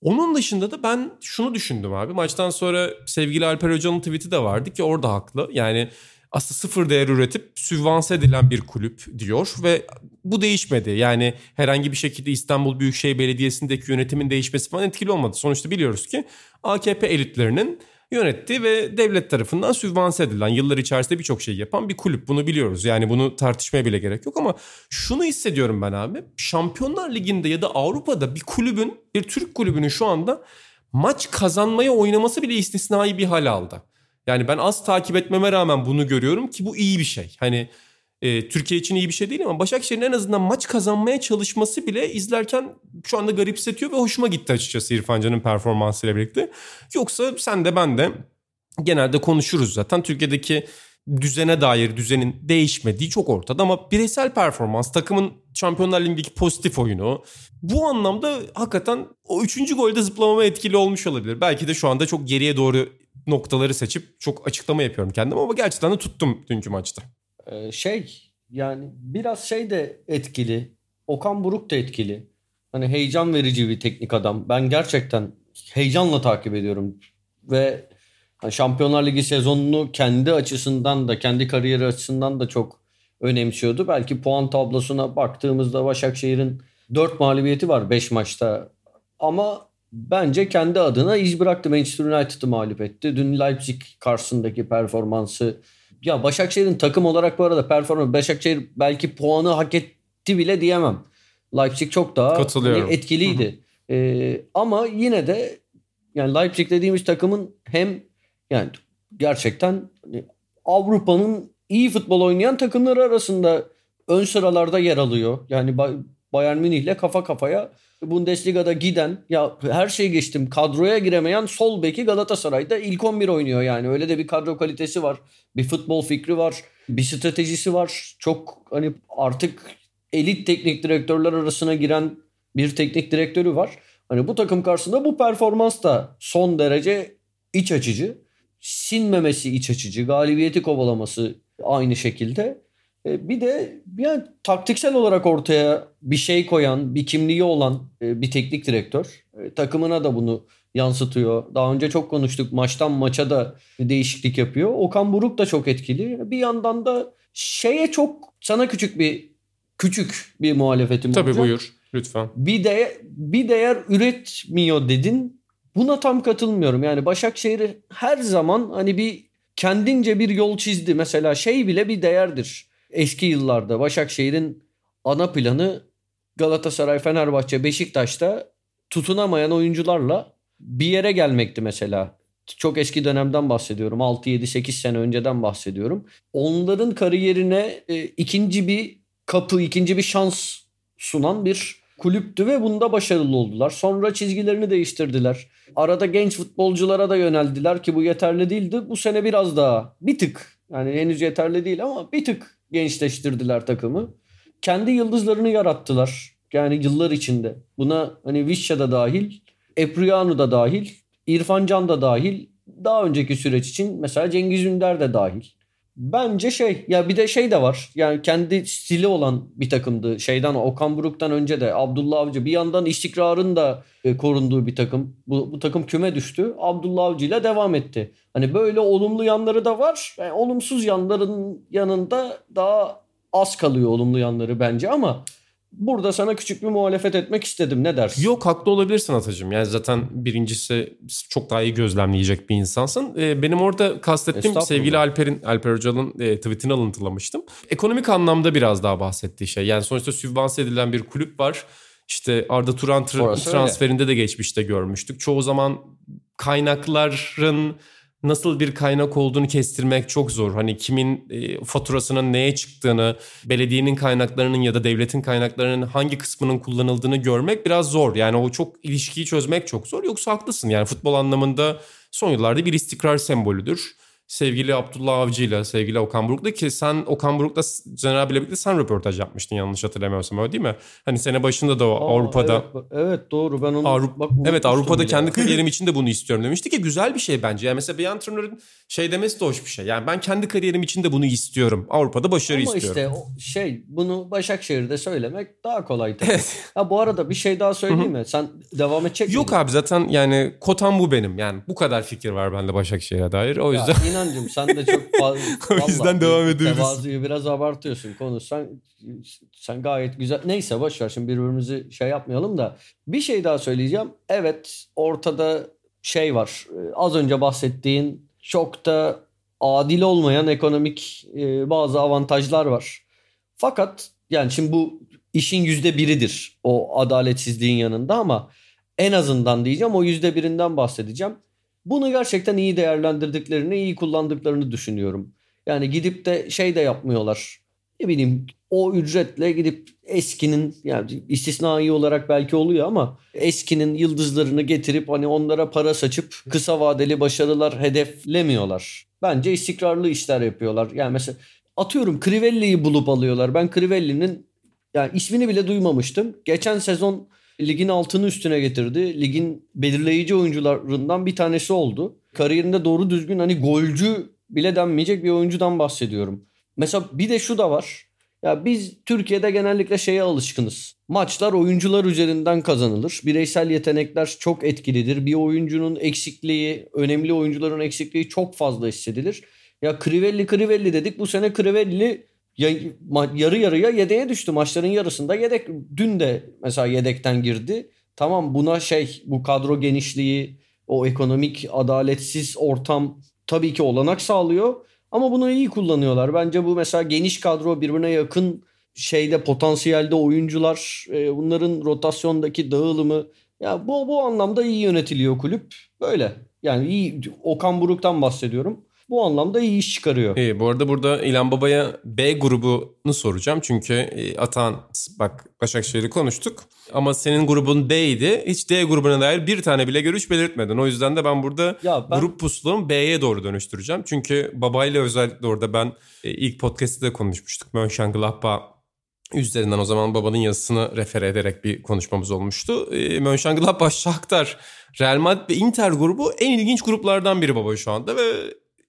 [SPEAKER 2] Onun dışında da ben şunu düşündüm abi. Maçtan sonra sevgili Alper Hoca'nın tweet'i de vardı ki orada haklı. Yani aslında sıfır değer üretip sübvanse edilen bir kulüp diyor ve bu değişmedi. Yani herhangi bir şekilde İstanbul Büyükşehir Belediyesi'ndeki yönetimin değişmesi falan etkili olmadı. Sonuçta biliyoruz ki AKP elitlerinin yönettiği ve devlet tarafından sübvanse edilen yıllar içerisinde birçok şey yapan bir kulüp. Bunu biliyoruz. Yani bunu tartışmaya bile gerek yok ama şunu hissediyorum ben abi. Şampiyonlar Ligi'nde ya da Avrupa'da bir kulübün, bir Türk kulübünün şu anda maç kazanmaya oynaması bile istisnai bir hal aldı. Yani ben az takip etmeme rağmen bunu görüyorum ki bu iyi bir şey. Hani e, Türkiye için iyi bir şey değil ama Başakşehir'in en azından maç kazanmaya çalışması bile izlerken şu anda garipsetiyor ve hoşuma gitti açıkçası İrfan Can'ın performansıyla birlikte. Yoksa sen de ben de genelde konuşuruz zaten. Türkiye'deki düzene dair düzenin değişmediği çok ortada ama bireysel performans, takımın Şampiyonlar Ligi'ndeki pozitif oyunu bu anlamda hakikaten o üçüncü golde zıplamama etkili olmuş olabilir. Belki de şu anda çok geriye doğru noktaları seçip çok açıklama yapıyorum kendim ama gerçekten de tuttum dünkü maçta.
[SPEAKER 3] Ee, şey yani biraz şey de etkili. Okan Buruk da etkili. Hani heyecan verici bir teknik adam. Ben gerçekten heyecanla takip ediyorum. Ve hani Şampiyonlar Ligi sezonunu kendi açısından da kendi kariyeri açısından da çok önemsiyordu. Belki puan tablosuna baktığımızda Başakşehir'in 4 mağlubiyeti var 5 maçta. Ama bence kendi adına iz bıraktı. Manchester United'ı mağlup etti. Dün Leipzig karşısındaki performansı ya Başakşehir'in takım olarak bu arada performans Başakşehir belki puanı hak etti bile diyemem. Leipzig çok daha etkiliydi. Ee, ama yine de yani Leipzig dediğimiz takımın hem yani gerçekten Avrupa'nın iyi futbol oynayan takımları arasında ön sıralarda yer alıyor. Yani Ba- Bayern Münih'le kafa kafaya Bundesliga'da giden ya her şeyi geçtim kadroya giremeyen sol beki Galatasaray'da ilk 11 oynuyor yani. Öyle de bir kadro kalitesi var. Bir futbol fikri var. Bir stratejisi var. Çok hani artık elit teknik direktörler arasına giren bir teknik direktörü var. Hani bu takım karşısında bu performans da son derece iç açıcı. Sinmemesi iç açıcı. Galibiyeti kovalaması aynı şekilde. E, Bir de yani taktiksel olarak ortaya bir şey koyan, bir kimliği olan e, bir teknik direktör. E, Takımına da bunu yansıtıyor. Daha önce çok konuştuk. Maçtan maça da değişiklik yapıyor. Okan Buruk da çok etkili. Bir yandan da şeye çok sana küçük bir küçük bir muhalefetim
[SPEAKER 2] Tabii
[SPEAKER 3] olacak.
[SPEAKER 2] buyur lütfen.
[SPEAKER 3] Bir de bir değer üretmiyor dedin. Buna tam katılmıyorum. Yani Başakşehir her zaman hani bir kendince bir yol çizdi. Mesela şey bile bir değerdir. Eski yıllarda Başakşehir'in ana planı Galatasaray, Fenerbahçe, Beşiktaş'ta tutunamayan oyuncularla bir yere gelmekti mesela. Çok eski dönemden bahsediyorum. 6 7 8 sene önceden bahsediyorum. Onların kariyerine e, ikinci bir kapı, ikinci bir şans sunan bir kulüptü ve bunda başarılı oldular. Sonra çizgilerini değiştirdiler. Arada genç futbolculara da yöneldiler ki bu yeterli değildi. Bu sene biraz daha bir tık yani henüz yeterli değil ama bir tık gençleştirdiler takımı. Kendi yıldızlarını yarattılar. Yani yıllar içinde. Buna hani Vişça da dahil, Epriano da dahil, İrfan Can da dahil. Daha önceki süreç için mesela Cengiz Ünder de dahil. Bence şey ya bir de şey de var. Yani kendi stili olan bir takımdı. Şeyden Okan Buruk'tan önce de Abdullah Avcı bir yandan istikrarın da e, korunduğu bir takım. Bu, bu takım küme düştü. Abdullah Avcı ile devam etti. Hani böyle olumlu yanları da var. Yani olumsuz yanların yanında daha az kalıyor olumlu yanları bence ama burada sana küçük bir muhalefet etmek istedim. Ne dersin?
[SPEAKER 2] Yok haklı olabilirsin Atacığım. Yani zaten birincisi çok daha iyi gözlemleyecek bir insansın. Ee, benim orada kastettiğim sevgili Alper'in Alper Hoca'nın e, tweetini alıntılamıştım. Ekonomik anlamda biraz daha bahsettiği şey. Yani sonuçta sübvanse edilen bir kulüp var. İşte Arda Turan tra-
[SPEAKER 3] Orası öyle.
[SPEAKER 2] transferinde de geçmişte görmüştük. Çoğu zaman kaynakların nasıl bir kaynak olduğunu kestirmek çok zor. Hani kimin e, faturasının neye çıktığını, belediyenin kaynaklarının ya da devletin kaynaklarının hangi kısmının kullanıldığını görmek biraz zor. Yani o çok ilişkiyi çözmek çok zor. Yoksa haklısın. Yani futbol anlamında son yıllarda bir istikrar sembolüdür. Sevgili Abdullah Avcı ile sevgili Okan Buruk'la ki sen Okan Buruk'la Caner abiyle birlikte sen röportaj yapmıştın yanlış hatırlamıyorsam öyle değil mi? Hani sene başında da o
[SPEAKER 3] Aa,
[SPEAKER 2] Avrupa'da
[SPEAKER 3] Evet, evet doğru ben onu
[SPEAKER 2] Avrupa,
[SPEAKER 3] bak,
[SPEAKER 2] evet Avrupa'da
[SPEAKER 3] bile
[SPEAKER 2] kendi
[SPEAKER 3] ya.
[SPEAKER 2] kariyerim için de bunu istiyorum demişti ki güzel bir şey bence. Yani mesela bir antrenörün şey demesi de hoş bir şey. Yani ben kendi kariyerim için de bunu istiyorum. Avrupa'da başarı
[SPEAKER 3] Ama
[SPEAKER 2] istiyorum.
[SPEAKER 3] işte o şey bunu Başakşehir'de söylemek daha kolay tabii.
[SPEAKER 2] Evet.
[SPEAKER 3] Ha bu arada bir şey daha söyleyeyim mi? Sen devam edecek
[SPEAKER 2] Yok
[SPEAKER 3] miydin?
[SPEAKER 2] abi zaten yani kotam bu benim. Yani bu kadar fikir var bende Başakşehir'e dair. O yüzden
[SPEAKER 3] Ya inancım sen de çok fazla
[SPEAKER 2] O yüzden devam edebiliriz.
[SPEAKER 3] Tevazuyu biraz abartıyorsun konuşsan sen gayet güzel. Neyse boş ver şimdi birbirimizi şey yapmayalım da bir şey daha söyleyeceğim. Evet ortada şey var. Ee, Az önce bahsettiğin çok da adil olmayan ekonomik e, bazı avantajlar var. Fakat yani şimdi bu işin yüzde biridir o adaletsizliğin yanında ama en azından diyeceğim o yüzde birinden bahsedeceğim. Bunu gerçekten iyi değerlendirdiklerini, iyi kullandıklarını düşünüyorum. Yani gidip de şey de yapmıyorlar. Ne bileyim o ücretle gidip eskinin yani istisnai olarak belki oluyor ama eskinin yıldızlarını getirip hani onlara para saçıp kısa vadeli başarılar hedeflemiyorlar. Bence istikrarlı işler yapıyorlar. Yani mesela atıyorum Crivelli'yi bulup alıyorlar. Ben Crivelli'nin yani ismini bile duymamıştım. Geçen sezon ligin altını üstüne getirdi. Ligin belirleyici oyuncularından bir tanesi oldu. Kariyerinde doğru düzgün hani golcü bile denmeyecek bir oyuncudan bahsediyorum. Mesela bir de şu da var. Ya biz Türkiye'de genellikle şeye alışkınız. Maçlar oyuncular üzerinden kazanılır. Bireysel yetenekler çok etkilidir. Bir oyuncunun eksikliği, önemli oyuncuların eksikliği çok fazla hissedilir. Ya Crivelli Crivelli dedik. Bu sene Crivelli ya, yarı yarıya yedeğe düştü. Maçların yarısında yedek. Dün de mesela yedekten girdi. Tamam buna şey bu kadro genişliği, o ekonomik adaletsiz ortam tabii ki olanak sağlıyor. Ama bunu iyi kullanıyorlar. Bence bu mesela geniş kadro birbirine yakın şeyde potansiyelde oyuncular e, bunların rotasyondaki dağılımı ya bu bu anlamda iyi yönetiliyor kulüp. Böyle. Yani iyi Okan Buruk'tan bahsediyorum. Bu anlamda iyi iş çıkarıyor.
[SPEAKER 2] İyi, bu arada burada İlhan Baba'ya B grubunu soracağım. Çünkü e, Atan bak Başakşehir'i konuştuk. Ama senin grubun D'ydi. Hiç D grubuna dair bir tane bile görüş belirtmedin. O yüzden de ben burada
[SPEAKER 3] Ya ben
[SPEAKER 2] grup pusulumu B'ye doğru dönüştüreceğim. Çünkü babayla özellikle orada ben e, ilk podcast'te de konuşmuştuk. Mönchengladbach üzerinden o zaman babanın yazısını refere ederek bir konuşmamız olmuştu. E, Mönchengladbach, Shakhtar, Real Madrid ve Inter grubu en ilginç gruplardan biri baba şu anda ve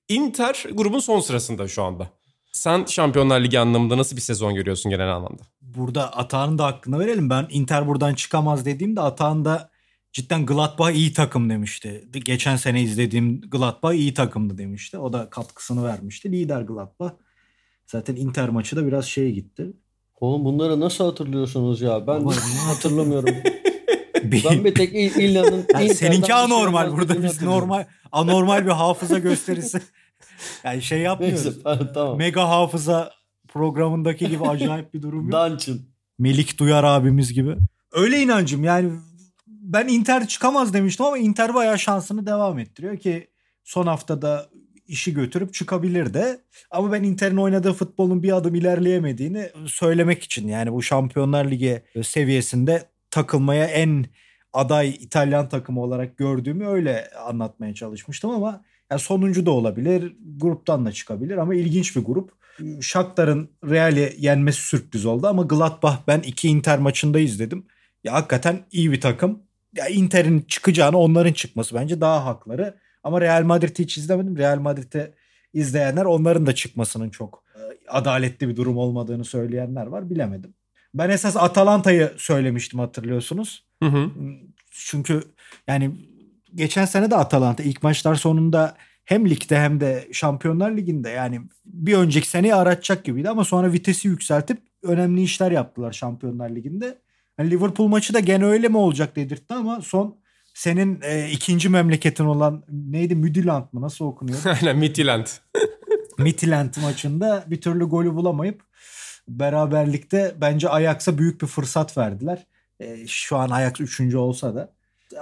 [SPEAKER 2] Inter grubun son sırasında şu anda. Sen Şampiyonlar Ligi anlamında nasıl bir sezon görüyorsun genel anlamda?
[SPEAKER 4] Burada Atağan'ın da hakkını verelim. Ben Inter buradan çıkamaz dediğimde Atağan da cidden Gladbach iyi takım demişti. Geçen sene izlediğim Gladbach iyi takımdı demişti. O da katkısını vermişti. Lider Gladbach. Zaten Inter maçı da biraz şeye gitti.
[SPEAKER 3] Oğlum bunları nasıl hatırlıyorsunuz ya? Ben hatırlamıyorum.
[SPEAKER 4] Bir-
[SPEAKER 3] ben bir tek İl- İlhan'ın
[SPEAKER 4] Yani seninki
[SPEAKER 3] şey
[SPEAKER 4] anormal. Burada biz normal anormal bir hafıza gösterisi. Yani şey yapmıyoruz.
[SPEAKER 3] Neyse tamam, tamam.
[SPEAKER 4] Mega hafıza programındaki gibi acayip bir durum yok.
[SPEAKER 3] Dungeon.
[SPEAKER 4] Melik Duyar abimiz gibi. Öyle inancım yani ben Inter çıkamaz demiştim ama Inter bayağı şansını devam ettiriyor ki son haftada işi götürüp çıkabilir de. Ama ben Inter'in oynadığı futbolun bir adım ilerleyemediğini söylemek için yani bu Şampiyonlar Ligi seviyesinde takılmaya en aday İtalyan takımı olarak gördüğümü öyle anlatmaya çalışmıştım ama yani sonuncu da olabilir, gruptan da çıkabilir ama ilginç bir grup. Shakhtar'ın Real'i yenmesi sürpriz oldu ama Gladbach ben iki Inter maçında izledim. Ya hakikaten iyi bir takım. Ya Inter'in çıkacağını onların çıkması bence daha hakları. Ama Real Madrid'i hiç izlemedim. Real Madrid'i izleyenler onların da çıkmasının çok e, adaletli bir durum olmadığını söyleyenler var. Bilemedim. Ben esas Atalanta'yı söylemiştim hatırlıyorsunuz.
[SPEAKER 2] Hı hı.
[SPEAKER 4] Çünkü yani geçen sene de Atalanta ilk maçlar sonunda hem ligde hem de Şampiyonlar Ligi'nde yani bir önceki seneyi aratacak gibiydi ama sonra vitesi yükseltip önemli işler yaptılar Şampiyonlar Ligi'nde. Yani Liverpool maçı da gene öyle mi olacak dedirtti ama son senin e, ikinci memleketin olan neydi Midland mı nasıl okunuyor?
[SPEAKER 2] Aynen Midland.
[SPEAKER 4] Midland maçında bir türlü golü bulamayıp beraberlikte bence Ajax'a büyük bir fırsat verdiler. E, şu an Ajax 3. olsa da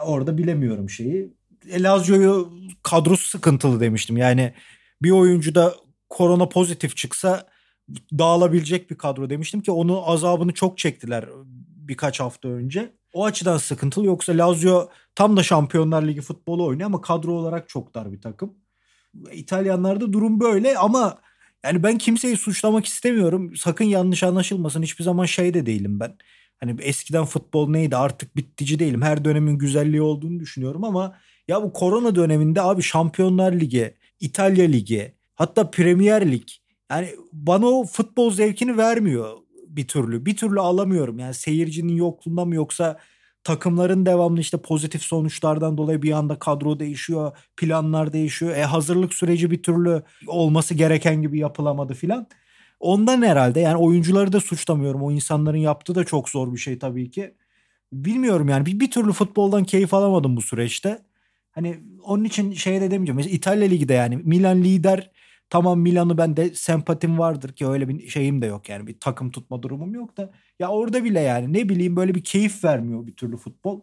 [SPEAKER 4] orada bilemiyorum şeyi. Lazio'yu kadrosu sıkıntılı demiştim. Yani bir oyuncu da korona pozitif çıksa dağılabilecek bir kadro demiştim ki onu azabını çok çektiler birkaç hafta önce. O açıdan sıkıntılı yoksa Lazio tam da Şampiyonlar Ligi futbolu oynuyor ama kadro olarak çok dar bir takım. İtalyanlarda durum böyle ama yani ben kimseyi suçlamak istemiyorum. Sakın yanlış anlaşılmasın. Hiçbir zaman şey de değilim ben. Hani eskiden futbol neydi artık bittici değilim. Her dönemin güzelliği olduğunu düşünüyorum ama ya bu korona döneminde abi Şampiyonlar Ligi, İtalya Ligi, hatta Premier Lig yani bana o futbol zevkini vermiyor bir türlü. Bir türlü alamıyorum. Yani seyircinin yokluğunda mı yoksa takımların devamlı işte pozitif sonuçlardan dolayı bir anda kadro değişiyor, planlar değişiyor. E hazırlık süreci bir türlü olması gereken gibi yapılamadı filan. Ondan herhalde yani oyuncuları da suçlamıyorum. O insanların yaptığı da çok zor bir şey tabii ki. Bilmiyorum yani bir, bir türlü futboldan keyif alamadım bu süreçte. Hani onun için şey de demeyeceğim. Mesela İtalya Ligi de yani Milan lider Tamam Milan'ı ben de sempatim vardır ki öyle bir şeyim de yok yani bir takım tutma durumum yok da ya orada bile yani ne bileyim böyle bir keyif vermiyor bir türlü futbol.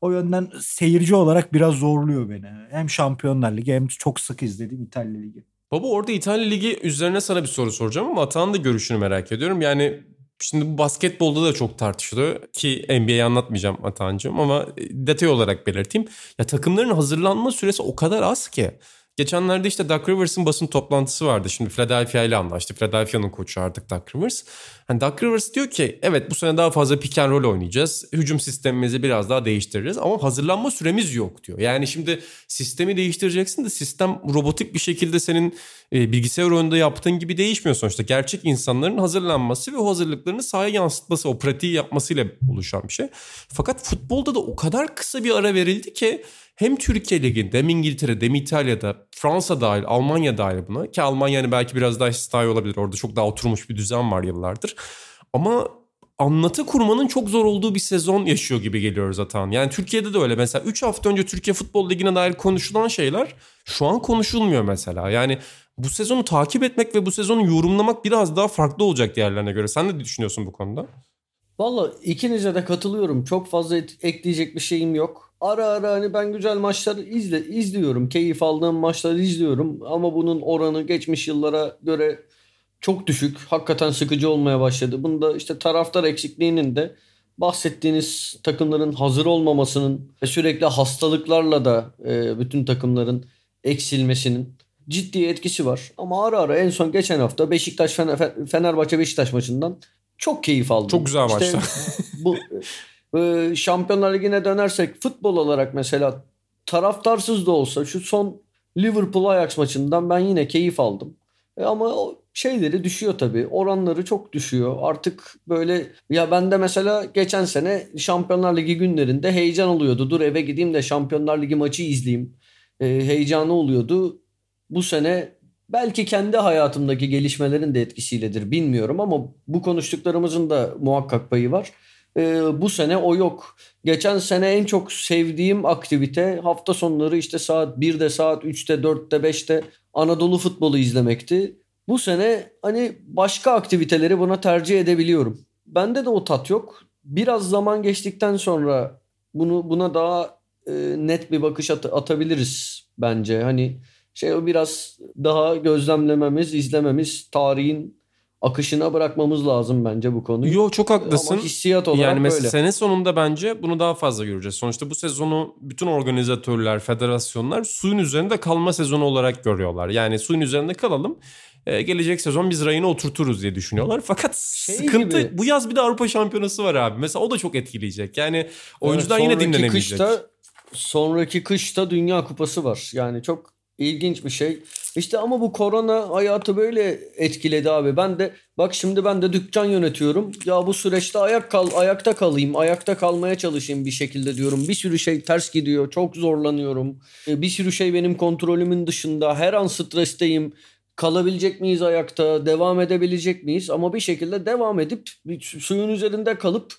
[SPEAKER 4] O yönden seyirci olarak biraz zorluyor beni. Hem Şampiyonlar Ligi hem çok sık izlediğim İtalya Ligi.
[SPEAKER 2] Baba orada İtalya Ligi üzerine sana bir soru soracağım ama Atahan'ın da görüşünü merak ediyorum. Yani Şimdi bu basketbolda da çok tartışılıyor ki NBA'yi anlatmayacağım Atancığım ama detay olarak belirteyim. Ya takımların hazırlanma süresi o kadar az ki. Geçenlerde işte Doug Rivers'ın basın toplantısı vardı. Şimdi Philadelphia ile anlaştı. Philadelphia'nın koçu artık Doug Rivers. Hani Doug Rivers diyor ki evet bu sene daha fazla pick and roll oynayacağız. Hücum sistemimizi biraz daha değiştiririz ama hazırlanma süremiz yok diyor. Yani şimdi sistemi değiştireceksin de sistem robotik bir şekilde senin e, bilgisayar oyununda yaptığın gibi değişmiyor sonuçta. Gerçek insanların hazırlanması ve o hazırlıklarını sahaya yansıtması, o pratiği yapmasıyla oluşan bir şey. Fakat futbolda da o kadar kısa bir ara verildi ki hem Türkiye Ligi'nde hem İngiltere'de hem İtalya'da Fransa dahil Almanya dahil buna ki Almanya hani belki biraz daha style olabilir orada çok daha oturmuş bir düzen var yıllardır ama anlatı kurmanın çok zor olduğu bir sezon yaşıyor gibi geliyor zaten. Yani Türkiye'de de öyle. Mesela 3 hafta önce Türkiye Futbol Ligi'ne dair konuşulan şeyler şu an konuşulmuyor mesela. Yani bu sezonu takip etmek ve bu sezonu yorumlamak biraz daha farklı olacak diğerlerine göre. Sen ne düşünüyorsun bu konuda?
[SPEAKER 3] Valla ikinize de katılıyorum. Çok fazla ekleyecek bir şeyim yok ara ara hani ben güzel maçları izle, izliyorum. Keyif aldığım maçları izliyorum. Ama bunun oranı geçmiş yıllara göre çok düşük. Hakikaten sıkıcı olmaya başladı. Bunda işte taraftar eksikliğinin de bahsettiğiniz takımların hazır olmamasının ve sürekli hastalıklarla da e, bütün takımların eksilmesinin ciddi etkisi var. Ama ara ara en son geçen hafta Beşiktaş Fenerbahçe Beşiktaş maçından çok keyif aldım.
[SPEAKER 2] Çok güzel
[SPEAKER 3] işte
[SPEAKER 2] maçtı.
[SPEAKER 3] bu ee, Şampiyonlar Ligi'ne dönersek futbol olarak mesela taraftarsız da olsa şu son Liverpool Ajax maçından ben yine keyif aldım. E ama o şeyleri düşüyor tabii. Oranları çok düşüyor. Artık böyle ya ben de mesela geçen sene Şampiyonlar Ligi günlerinde heyecan oluyordu. Dur eve gideyim de Şampiyonlar Ligi maçı izleyeyim. E, heyecanı oluyordu. Bu sene belki kendi hayatımdaki gelişmelerin de etkisiyledir bilmiyorum ama bu konuştuklarımızın da muhakkak payı var. Ee, bu sene o yok. Geçen sene en çok sevdiğim aktivite hafta sonları işte saat 1'de, saat 3'te, 4'te, 5'te Anadolu futbolu izlemekti. Bu sene hani başka aktiviteleri buna tercih edebiliyorum. Bende de o tat yok. Biraz zaman geçtikten sonra bunu buna daha e, net bir bakış at- atabiliriz bence. Hani şey o biraz daha gözlemlememiz, izlememiz, tarihin akışına bırakmamız lazım bence bu konuyu.
[SPEAKER 2] Yo çok haklısın.
[SPEAKER 3] Ama hissiyat olarak
[SPEAKER 2] yani mesela
[SPEAKER 3] böyle.
[SPEAKER 2] sene sonunda bence bunu daha fazla göreceğiz. Sonuçta bu sezonu bütün organizatörler, federasyonlar suyun üzerinde kalma sezonu olarak görüyorlar. Yani suyun üzerinde kalalım. Ee, gelecek sezon biz rayına oturturuz diye düşünüyorlar. Fakat şey sıkıntı gibi. bu yaz bir de Avrupa Şampiyonası var abi. Mesela o da çok etkileyecek. Yani oyuncudan evet, yine dinlenemeyecek.
[SPEAKER 3] Kışta, sonraki kışta Dünya Kupası var. Yani çok İlginç bir şey. İşte ama bu korona hayatı böyle etkiledi abi. Ben de bak şimdi ben de dükkan yönetiyorum. Ya bu süreçte ayak kal ayakta kalayım, ayakta kalmaya çalışayım bir şekilde diyorum. Bir sürü şey ters gidiyor. Çok zorlanıyorum. E, bir sürü şey benim kontrolümün dışında. Her an stresteyim. kalabilecek miyiz ayakta, devam edebilecek miyiz? Ama bir şekilde devam edip suyun üzerinde kalıp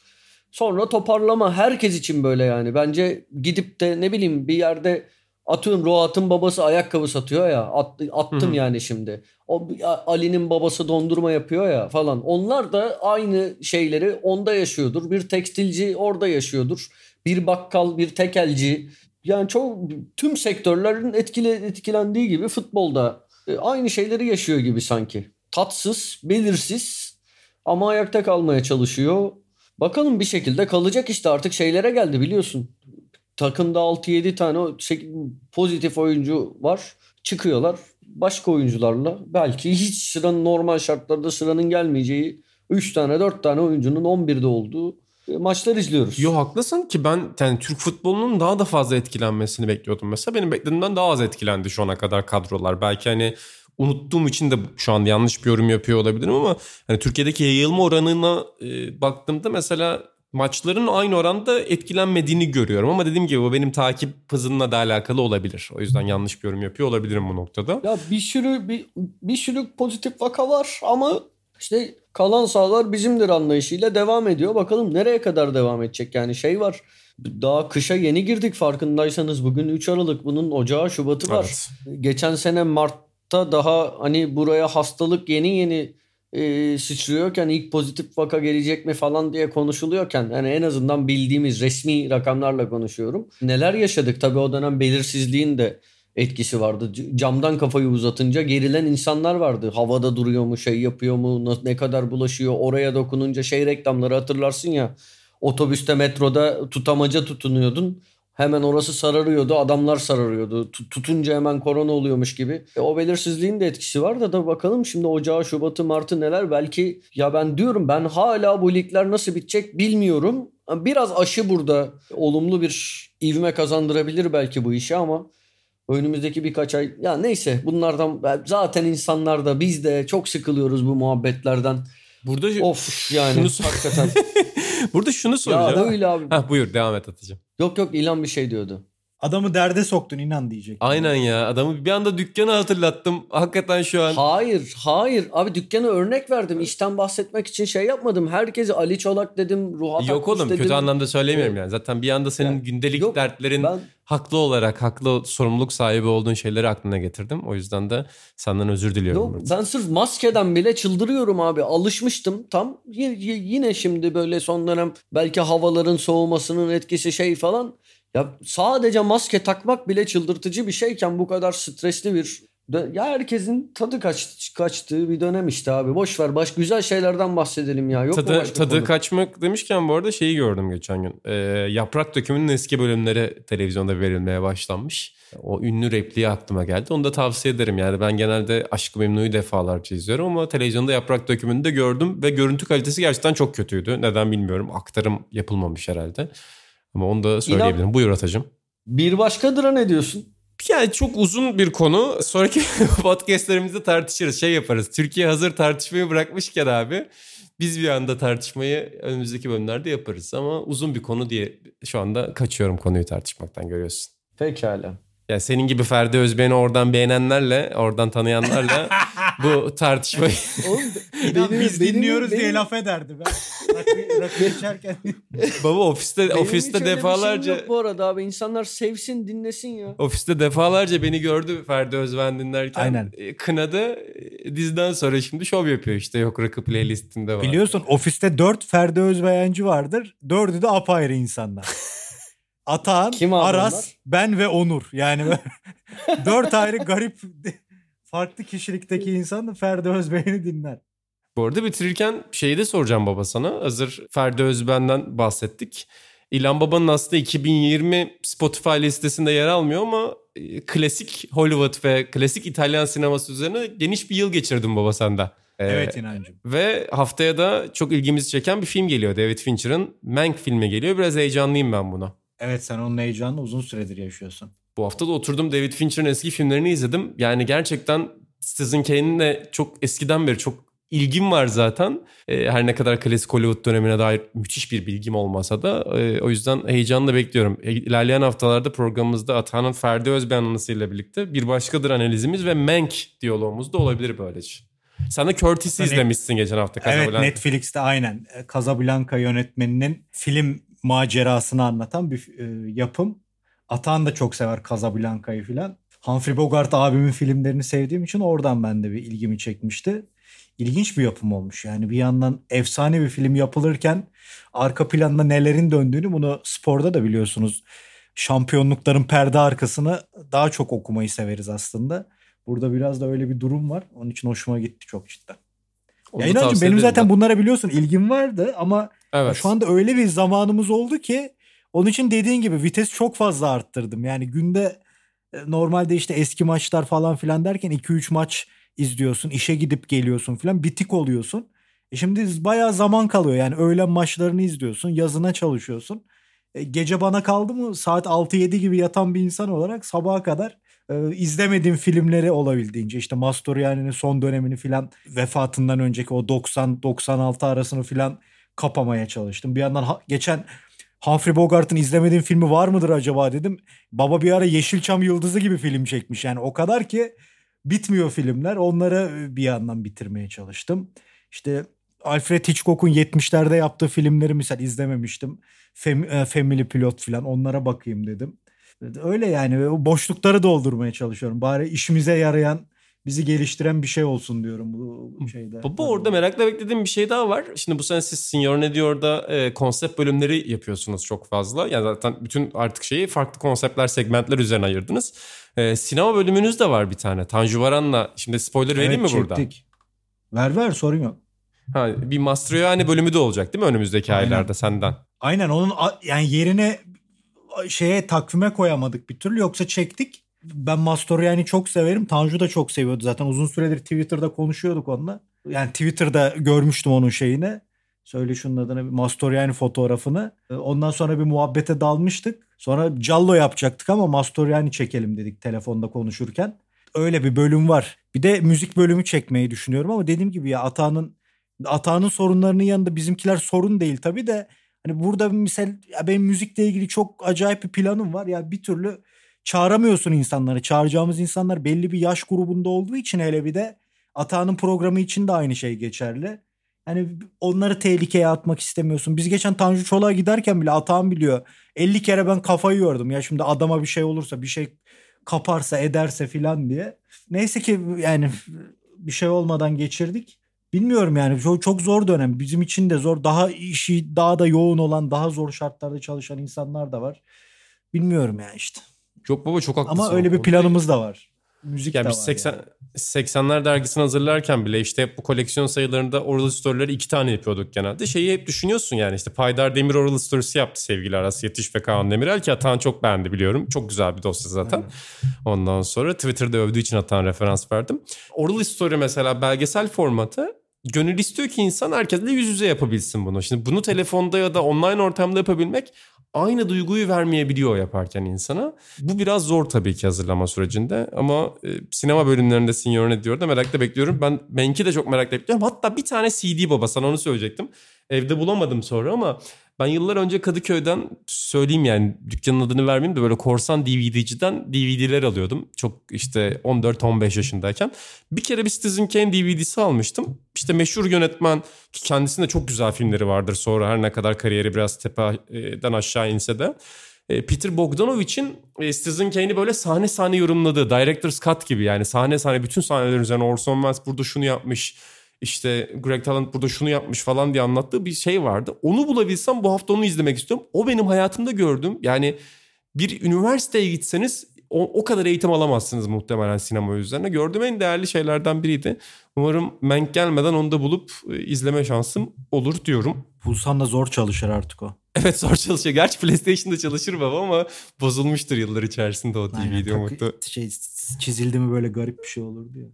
[SPEAKER 3] sonra toparlama herkes için böyle yani. Bence gidip de ne bileyim bir yerde atıyorum Roat'ın babası ayakkabı satıyor ya at, attım Hı-hı. yani şimdi. O Ali'nin babası dondurma yapıyor ya falan. Onlar da aynı şeyleri onda yaşıyordur. Bir tekstilci orada yaşıyordur. Bir bakkal, bir tekelci. Yani çok tüm sektörlerin etkile, etkilendiği gibi futbolda e, aynı şeyleri yaşıyor gibi sanki. Tatsız, belirsiz ama ayakta kalmaya çalışıyor. Bakalım bir şekilde kalacak işte artık şeylere geldi biliyorsun. Takımda 6-7 tane pozitif oyuncu var. Çıkıyorlar başka oyuncularla belki hiç sıranın normal şartlarda sıranın gelmeyeceği 3 tane 4 tane oyuncunun 11'de olduğu e, maçlar izliyoruz.
[SPEAKER 2] Yo haklısın ki ben yani Türk futbolunun daha da fazla etkilenmesini bekliyordum mesela. Benim beklediğimden daha az etkilendi şu ana kadar kadrolar. Belki hani unuttuğum için de şu an yanlış bir yorum yapıyor olabilirim ama hani Türkiye'deki yayılma oranına e, baktığımda mesela maçların aynı oranda etkilenmediğini görüyorum. Ama dediğim gibi bu benim takip hızımla da alakalı olabilir. O yüzden yanlış bir yorum yapıyor olabilirim bu noktada.
[SPEAKER 3] Ya bir sürü bir, bir sürü pozitif vaka var ama işte kalan sahalar bizimdir anlayışıyla devam ediyor. Bakalım nereye kadar devam edecek yani şey var. Daha kışa yeni girdik farkındaysanız bugün 3 Aralık bunun Ocağı Şubat'ı var. Evet. Geçen sene Mart'ta daha hani buraya hastalık yeni yeni e, sıçrıyorken ilk pozitif vaka gelecek mi falan diye konuşuluyorken yani en azından bildiğimiz resmi rakamlarla konuşuyorum. Neler yaşadık tabii o dönem belirsizliğin de etkisi vardı. Camdan kafayı uzatınca gerilen insanlar vardı. Havada duruyor mu, şey yapıyor mu, ne kadar bulaşıyor, oraya dokununca şey reklamları hatırlarsın ya. Otobüste, metroda tutamaca tutunuyordun. Hemen orası sararıyordu, adamlar sararıyordu. Tutunca hemen korona oluyormuş gibi. E, o belirsizliğin de etkisi var da da bakalım şimdi Ocağı, Şubat'ı, Mart'ı neler. Belki ya ben diyorum ben hala bu ligler nasıl bitecek bilmiyorum. Biraz aşı burada olumlu bir ivme kazandırabilir belki bu işe ama önümüzdeki birkaç ay ya neyse bunlardan zaten insanlar da biz de çok sıkılıyoruz bu muhabbetlerden. Burada of yani şunu hakikaten.
[SPEAKER 2] Burada şunu soracağım.
[SPEAKER 3] Ya öyle abi.
[SPEAKER 2] Heh, buyur devam et Atıcım.
[SPEAKER 3] Yok yok ilan bir şey diyordu.
[SPEAKER 4] Adamı derde soktun inan diyecek.
[SPEAKER 2] Aynen ya adamı bir anda dükkanı hatırlattım. Hakikaten şu an.
[SPEAKER 3] Hayır hayır abi dükkanı örnek verdim. İşten bahsetmek için şey yapmadım. Herkese Ali Çolak dedim. Ruhat
[SPEAKER 2] Yok oğlum dedim. kötü anlamda söylemiyorum yani. Zaten bir anda senin yani, gündelik yok, dertlerin ben, haklı olarak haklı sorumluluk sahibi olduğun şeyleri aklına getirdim. O yüzden de senden özür diliyorum.
[SPEAKER 3] Yok, burada. ben sırf maskeden bile çıldırıyorum abi. Alışmıştım tam. Y- y- yine şimdi böyle son dönem belki havaların soğumasının etkisi şey falan ya sadece maske takmak bile çıldırtıcı bir şeyken bu kadar stresli bir ya herkesin tadı kaç, kaçtığı bir dönem işte abi. Boş ver. Baş güzel şeylerden bahsedelim ya. Yok
[SPEAKER 2] tadı, mu başka tadı konu? kaçmak demişken bu arada şeyi gördüm geçen gün. Ee, Yaprak Dökümü'nün eski bölümleri televizyonda verilmeye başlanmış. O ünlü repliği aklıma geldi. Onu da tavsiye ederim. Yani ben genelde Aşkı Memnu'yu defalarca izliyorum ama televizyonda Yaprak Dökümü'nü de gördüm ve görüntü kalitesi gerçekten çok kötüydü. Neden bilmiyorum. Aktarım yapılmamış herhalde. Ama onu da söyleyebilirim. İnan, Buyur Atacığım.
[SPEAKER 3] Bir başkadıra ne diyorsun?
[SPEAKER 2] Yani çok uzun bir konu. Sonraki podcastlerimizde tartışırız. Şey yaparız. Türkiye hazır tartışmayı bırakmışken abi biz bir anda tartışmayı önümüzdeki bölümlerde yaparız. Ama uzun bir konu diye şu anda kaçıyorum konuyu tartışmaktan görüyorsun.
[SPEAKER 3] Pekala.
[SPEAKER 2] Yani senin gibi Ferdi Özben'i oradan beğenenlerle, oradan tanıyanlarla bu tartışmayı...
[SPEAKER 4] Oğlum, benim, biz benim, dinliyoruz benim, diye laf ederdi ben. Rakı, rakı içerken.
[SPEAKER 2] Baba ofiste benim ofiste defalarca...
[SPEAKER 3] yok bu arada abi. insanlar sevsin dinlesin ya.
[SPEAKER 2] Ofiste defalarca beni gördü Ferdi Özben dinlerken. Aynen. E, kınadı. E, diziden sonra şimdi şov yapıyor işte. Yok rakı playlistinde var.
[SPEAKER 4] Biliyorsun ofiste dört Ferdi Özbeğenci vardır. Dördü de apayrı insanlar. Atan, Kim Aras, onlar? ben ve Onur. Yani dört ayrı garip farklı kişilikteki insan da Ferdi Özbey'ini dinler.
[SPEAKER 2] Bu arada bitirirken şeyi de soracağım baba sana. Hazır Ferdi Özben'den bahsettik. İlhan Baba'nın aslında 2020 Spotify listesinde yer almıyor ama e, klasik Hollywood ve klasik İtalyan sineması üzerine geniş bir yıl geçirdim baba sende.
[SPEAKER 4] Ee, evet inancım.
[SPEAKER 2] Ve haftaya da çok ilgimizi çeken bir film geliyor. David Fincher'ın Mank filmi geliyor. Biraz heyecanlıyım ben buna.
[SPEAKER 4] Evet sen onun heyecanını uzun süredir yaşıyorsun.
[SPEAKER 2] Bu hafta da oturdum David Fincher'ın eski filmlerini izledim. Yani gerçekten Citizen Kane'in çok eskiden beri çok ilgim var zaten. E, her ne kadar klasik Hollywood dönemine dair müthiş bir bilgim olmasa da e, o yüzden heyecanla bekliyorum. E, ilerleyen haftalarda programımızda Atan'ın Ferdi Özben anısıyla birlikte bir başkadır analizimiz ve Mank diyalogumuz da olabilir böylece. Sen de Curtis'i izlemişsin geçen hafta
[SPEAKER 4] Evet
[SPEAKER 2] Casablanca.
[SPEAKER 4] Netflix'te aynen Casablanca yönetmeninin film macerasını anlatan bir e, yapım. Atan da çok sever Casablanca'yı filan. Humphrey Bogart abimin filmlerini sevdiğim için oradan ben de bir ilgimi çekmişti. İlginç bir yapım olmuş. Yani bir yandan efsane bir film yapılırken arka planda nelerin döndüğünü bunu sporda da biliyorsunuz. Şampiyonlukların perde arkasını daha çok okumayı severiz aslında. Burada biraz da öyle bir durum var. Onun için hoşuma gitti çok cidden.
[SPEAKER 2] Onu
[SPEAKER 4] Ya
[SPEAKER 2] tavsiye
[SPEAKER 4] benim zaten
[SPEAKER 2] ben.
[SPEAKER 4] bunlara biliyorsun ilgim vardı ama
[SPEAKER 2] Evet.
[SPEAKER 4] şu anda öyle bir zamanımız oldu ki onun için dediğin gibi vites çok fazla arttırdım. Yani günde e, normalde işte eski maçlar falan filan derken 2-3 maç izliyorsun, işe gidip geliyorsun filan bitik oluyorsun. E şimdi bayağı zaman kalıyor yani öğlen maçlarını izliyorsun, yazına çalışıyorsun. E, gece bana kaldı mı saat 6-7 gibi yatan bir insan olarak sabaha kadar e, izlemediğim filmleri olabildiğince işte Mastroianni'nin son dönemini filan vefatından önceki o 90-96 arasını filan kapamaya çalıştım. Bir yandan ha- geçen Humphrey Bogart'ın izlemediğim filmi var mıdır acaba dedim. Baba bir ara Yeşilçam Yıldızı gibi film çekmiş. Yani o kadar ki bitmiyor filmler. Onları e, bir yandan bitirmeye çalıştım. İşte Alfred Hitchcock'un 70'lerde yaptığı filmleri misal izlememiştim. Fem- e, Family Pilot falan onlara bakayım dedim. Öyle yani boşlukları doldurmaya çalışıyorum. Bari işimize yarayan, bizi geliştiren bir şey olsun diyorum bu şeyde.
[SPEAKER 2] Baba orada merakla beklediğim bir şey daha var. Şimdi bu sene siz Senior Ne Diyor'da e, konsept bölümleri yapıyorsunuz çok fazla. Yani zaten bütün artık şeyi farklı konseptler, segmentler üzerine ayırdınız. E, sinema bölümünüz de var bir tane. Tanju Varan'la. Şimdi spoiler vereyim mi burada?
[SPEAKER 4] çektik. Ver ver sorun yok.
[SPEAKER 2] Ha, bir Mastroianni bölümü de olacak değil mi önümüzdeki
[SPEAKER 4] Aynen.
[SPEAKER 2] aylarda senden?
[SPEAKER 4] Aynen onun yani yerine şeye takvime koyamadık bir türlü yoksa çektik. Ben Mastroianni'yi çok severim. Tanju da çok seviyordu zaten. Uzun süredir Twitter'da konuşuyorduk onunla. Yani Twitter'da görmüştüm onun şeyini. Söyle şunun adına bir Mastroianni fotoğrafını. Ondan sonra bir muhabbete dalmıştık. Sonra Callo yapacaktık ama Mastroianni çekelim dedik telefonda konuşurken. Öyle bir bölüm var. Bir de müzik bölümü çekmeyi düşünüyorum ama dediğim gibi ya Atağan'ın Atağan'ın sorunlarının yanında bizimkiler sorun değil tabii de Hani burada misal ya benim müzikle ilgili çok acayip bir planım var. Ya bir türlü çağıramıyorsun insanları. Çağıracağımız insanlar belli bir yaş grubunda olduğu için hele bir de Atağan'ın programı için de aynı şey geçerli. Hani onları tehlikeye atmak istemiyorsun. Biz geçen Tanju Çolak'a giderken bile Atağan biliyor. 50 kere ben kafayı yordum. Ya şimdi adama bir şey olursa bir şey kaparsa ederse filan diye. Neyse ki yani bir şey olmadan geçirdik. Bilmiyorum yani çok, çok zor dönem. Bizim için de zor. Daha işi daha da yoğun olan, daha zor şartlarda çalışan insanlar da var. Bilmiyorum yani işte.
[SPEAKER 2] Yok baba çok haklısın.
[SPEAKER 4] Ama öyle bir planımız da var. Müzik
[SPEAKER 2] Ya
[SPEAKER 4] de
[SPEAKER 2] biz
[SPEAKER 4] var
[SPEAKER 2] 80
[SPEAKER 4] yani.
[SPEAKER 2] 80'ler dergisini hazırlarken bile işte hep bu koleksiyon sayılarında oral story'leri iki tane yapıyorduk genelde. Şeyi hep düşünüyorsun yani işte Paydar Demir oral story'si yaptı sevgili Aras Yetiş ve Kaan Demirel ki Atan çok beğendi biliyorum. Çok güzel bir dosya zaten. Ondan sonra Twitter'da övdüğü için Atan referans verdim. Oral story mesela belgesel formatı gönül istiyor ki insan herkesle yüz yüze yapabilsin bunu. Şimdi bunu telefonda ya da online ortamda yapabilmek aynı duyguyu vermeyebiliyor yaparken insana. Bu biraz zor tabii ki hazırlama sürecinde ama e, sinema bölümlerinde Senior ne diyor da merakla bekliyorum. Ben Menk'i de çok merakla bekliyorum. Hatta bir tane CD baba sana onu söyleyecektim. Evde bulamadım sonra ama ben yıllar önce Kadıköy'den söyleyeyim yani dükkanın adını vermeyeyim de böyle korsan DVD'ciden DVD'ler alıyordum. Çok işte 14-15 yaşındayken. Bir kere bir Citizen Kane DVD'si almıştım. İşte meşhur yönetmen ki kendisinde çok güzel filmleri vardır sonra her ne kadar kariyeri biraz tepeden aşağı inse de. E, Peter Bogdanovich'in e, Citizen Kane'i böyle sahne sahne yorumladığı Director's Cut gibi yani sahne sahne bütün sahnelerin üzerine Orson Welles burada şunu yapmış işte Greg Talent burada şunu yapmış falan diye anlattığı bir şey vardı. Onu bulabilsem bu hafta onu izlemek istiyorum. O benim hayatımda gördüğüm yani bir üniversiteye gitseniz o, o kadar eğitim alamazsınız muhtemelen sinema üzerine. Gördüğüm en değerli şeylerden biriydi. Umarım Mank gelmeden onu da bulup e, izleme şansım olur diyorum.
[SPEAKER 4] Bulsan da zor çalışır artık o.
[SPEAKER 2] Evet zor çalışıyor. Gerçi PlayStation'da çalışır baba ama bozulmuştur yıllar içerisinde o
[SPEAKER 4] takı-
[SPEAKER 2] umutlu.
[SPEAKER 4] şey, çizildi mi böyle garip bir şey olur diye.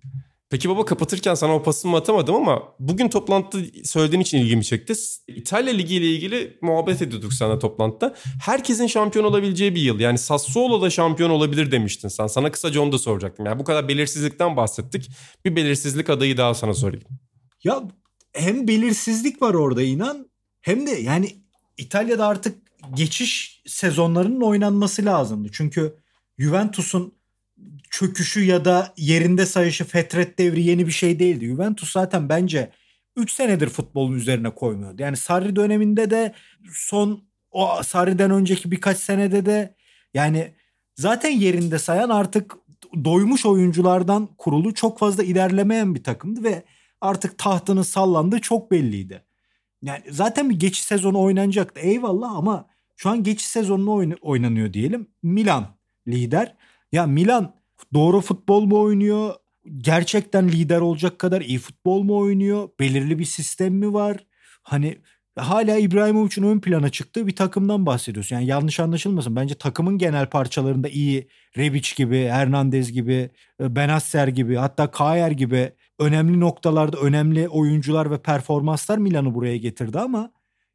[SPEAKER 2] Peki baba kapatırken sana o pasımı atamadım ama bugün toplantıda söylediğin için ilgimi çekti. İtalya Ligi ile ilgili muhabbet ediyorduk sana toplantıda. Herkesin şampiyon olabileceği bir yıl. Yani Sassuolo da şampiyon olabilir demiştin sen. Sana kısaca onu da soracaktım. Yani bu kadar belirsizlikten bahsettik. Bir belirsizlik adayı daha sana sorayım.
[SPEAKER 4] Ya hem belirsizlik var orada inan hem de yani İtalya'da artık geçiş sezonlarının oynanması lazımdı. Çünkü Juventus'un çöküşü ya da yerinde sayışı fetret devri yeni bir şey değildi. Juventus zaten bence 3 senedir futbolun üzerine koymuyordu. Yani Sarri döneminde de son o Sarri'den önceki birkaç senede de yani zaten yerinde sayan artık doymuş oyunculardan kurulu çok fazla ilerlemeyen bir takımdı ve artık tahtının sallandığı çok belliydi. Yani zaten bir geçiş sezonu oynanacaktı eyvallah ama şu an geçiş sezonunu oynanıyor diyelim. Milan lider. Ya Milan doğru futbol mu oynuyor? Gerçekten lider olacak kadar iyi futbol mu oynuyor? Belirli bir sistem mi var? Hani hala İbrahimovic'in ön plana çıktığı bir takımdan bahsediyorsun. Yani yanlış anlaşılmasın. Bence takımın genel parçalarında iyi Rebic gibi, Hernandez gibi, e, Benasser gibi hatta Kayer gibi önemli noktalarda önemli oyuncular ve performanslar Milan'ı buraya getirdi ama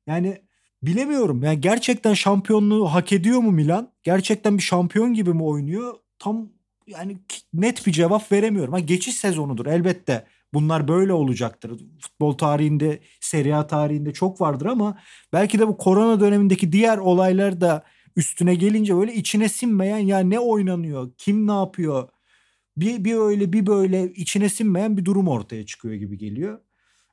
[SPEAKER 4] yani bilemiyorum. Yani gerçekten şampiyonluğu hak ediyor mu Milan? Gerçekten bir şampiyon gibi mi oynuyor? Tam yani net bir cevap veremiyorum. Ha geçiş sezonudur elbette. Bunlar böyle olacaktır. Futbol tarihinde, Serie A tarihinde çok vardır ama belki de bu korona dönemindeki diğer olaylar da üstüne gelince böyle içine sinmeyen ya ne oynanıyor, kim ne yapıyor bir, bir öyle bir böyle içine sinmeyen bir durum ortaya çıkıyor gibi geliyor.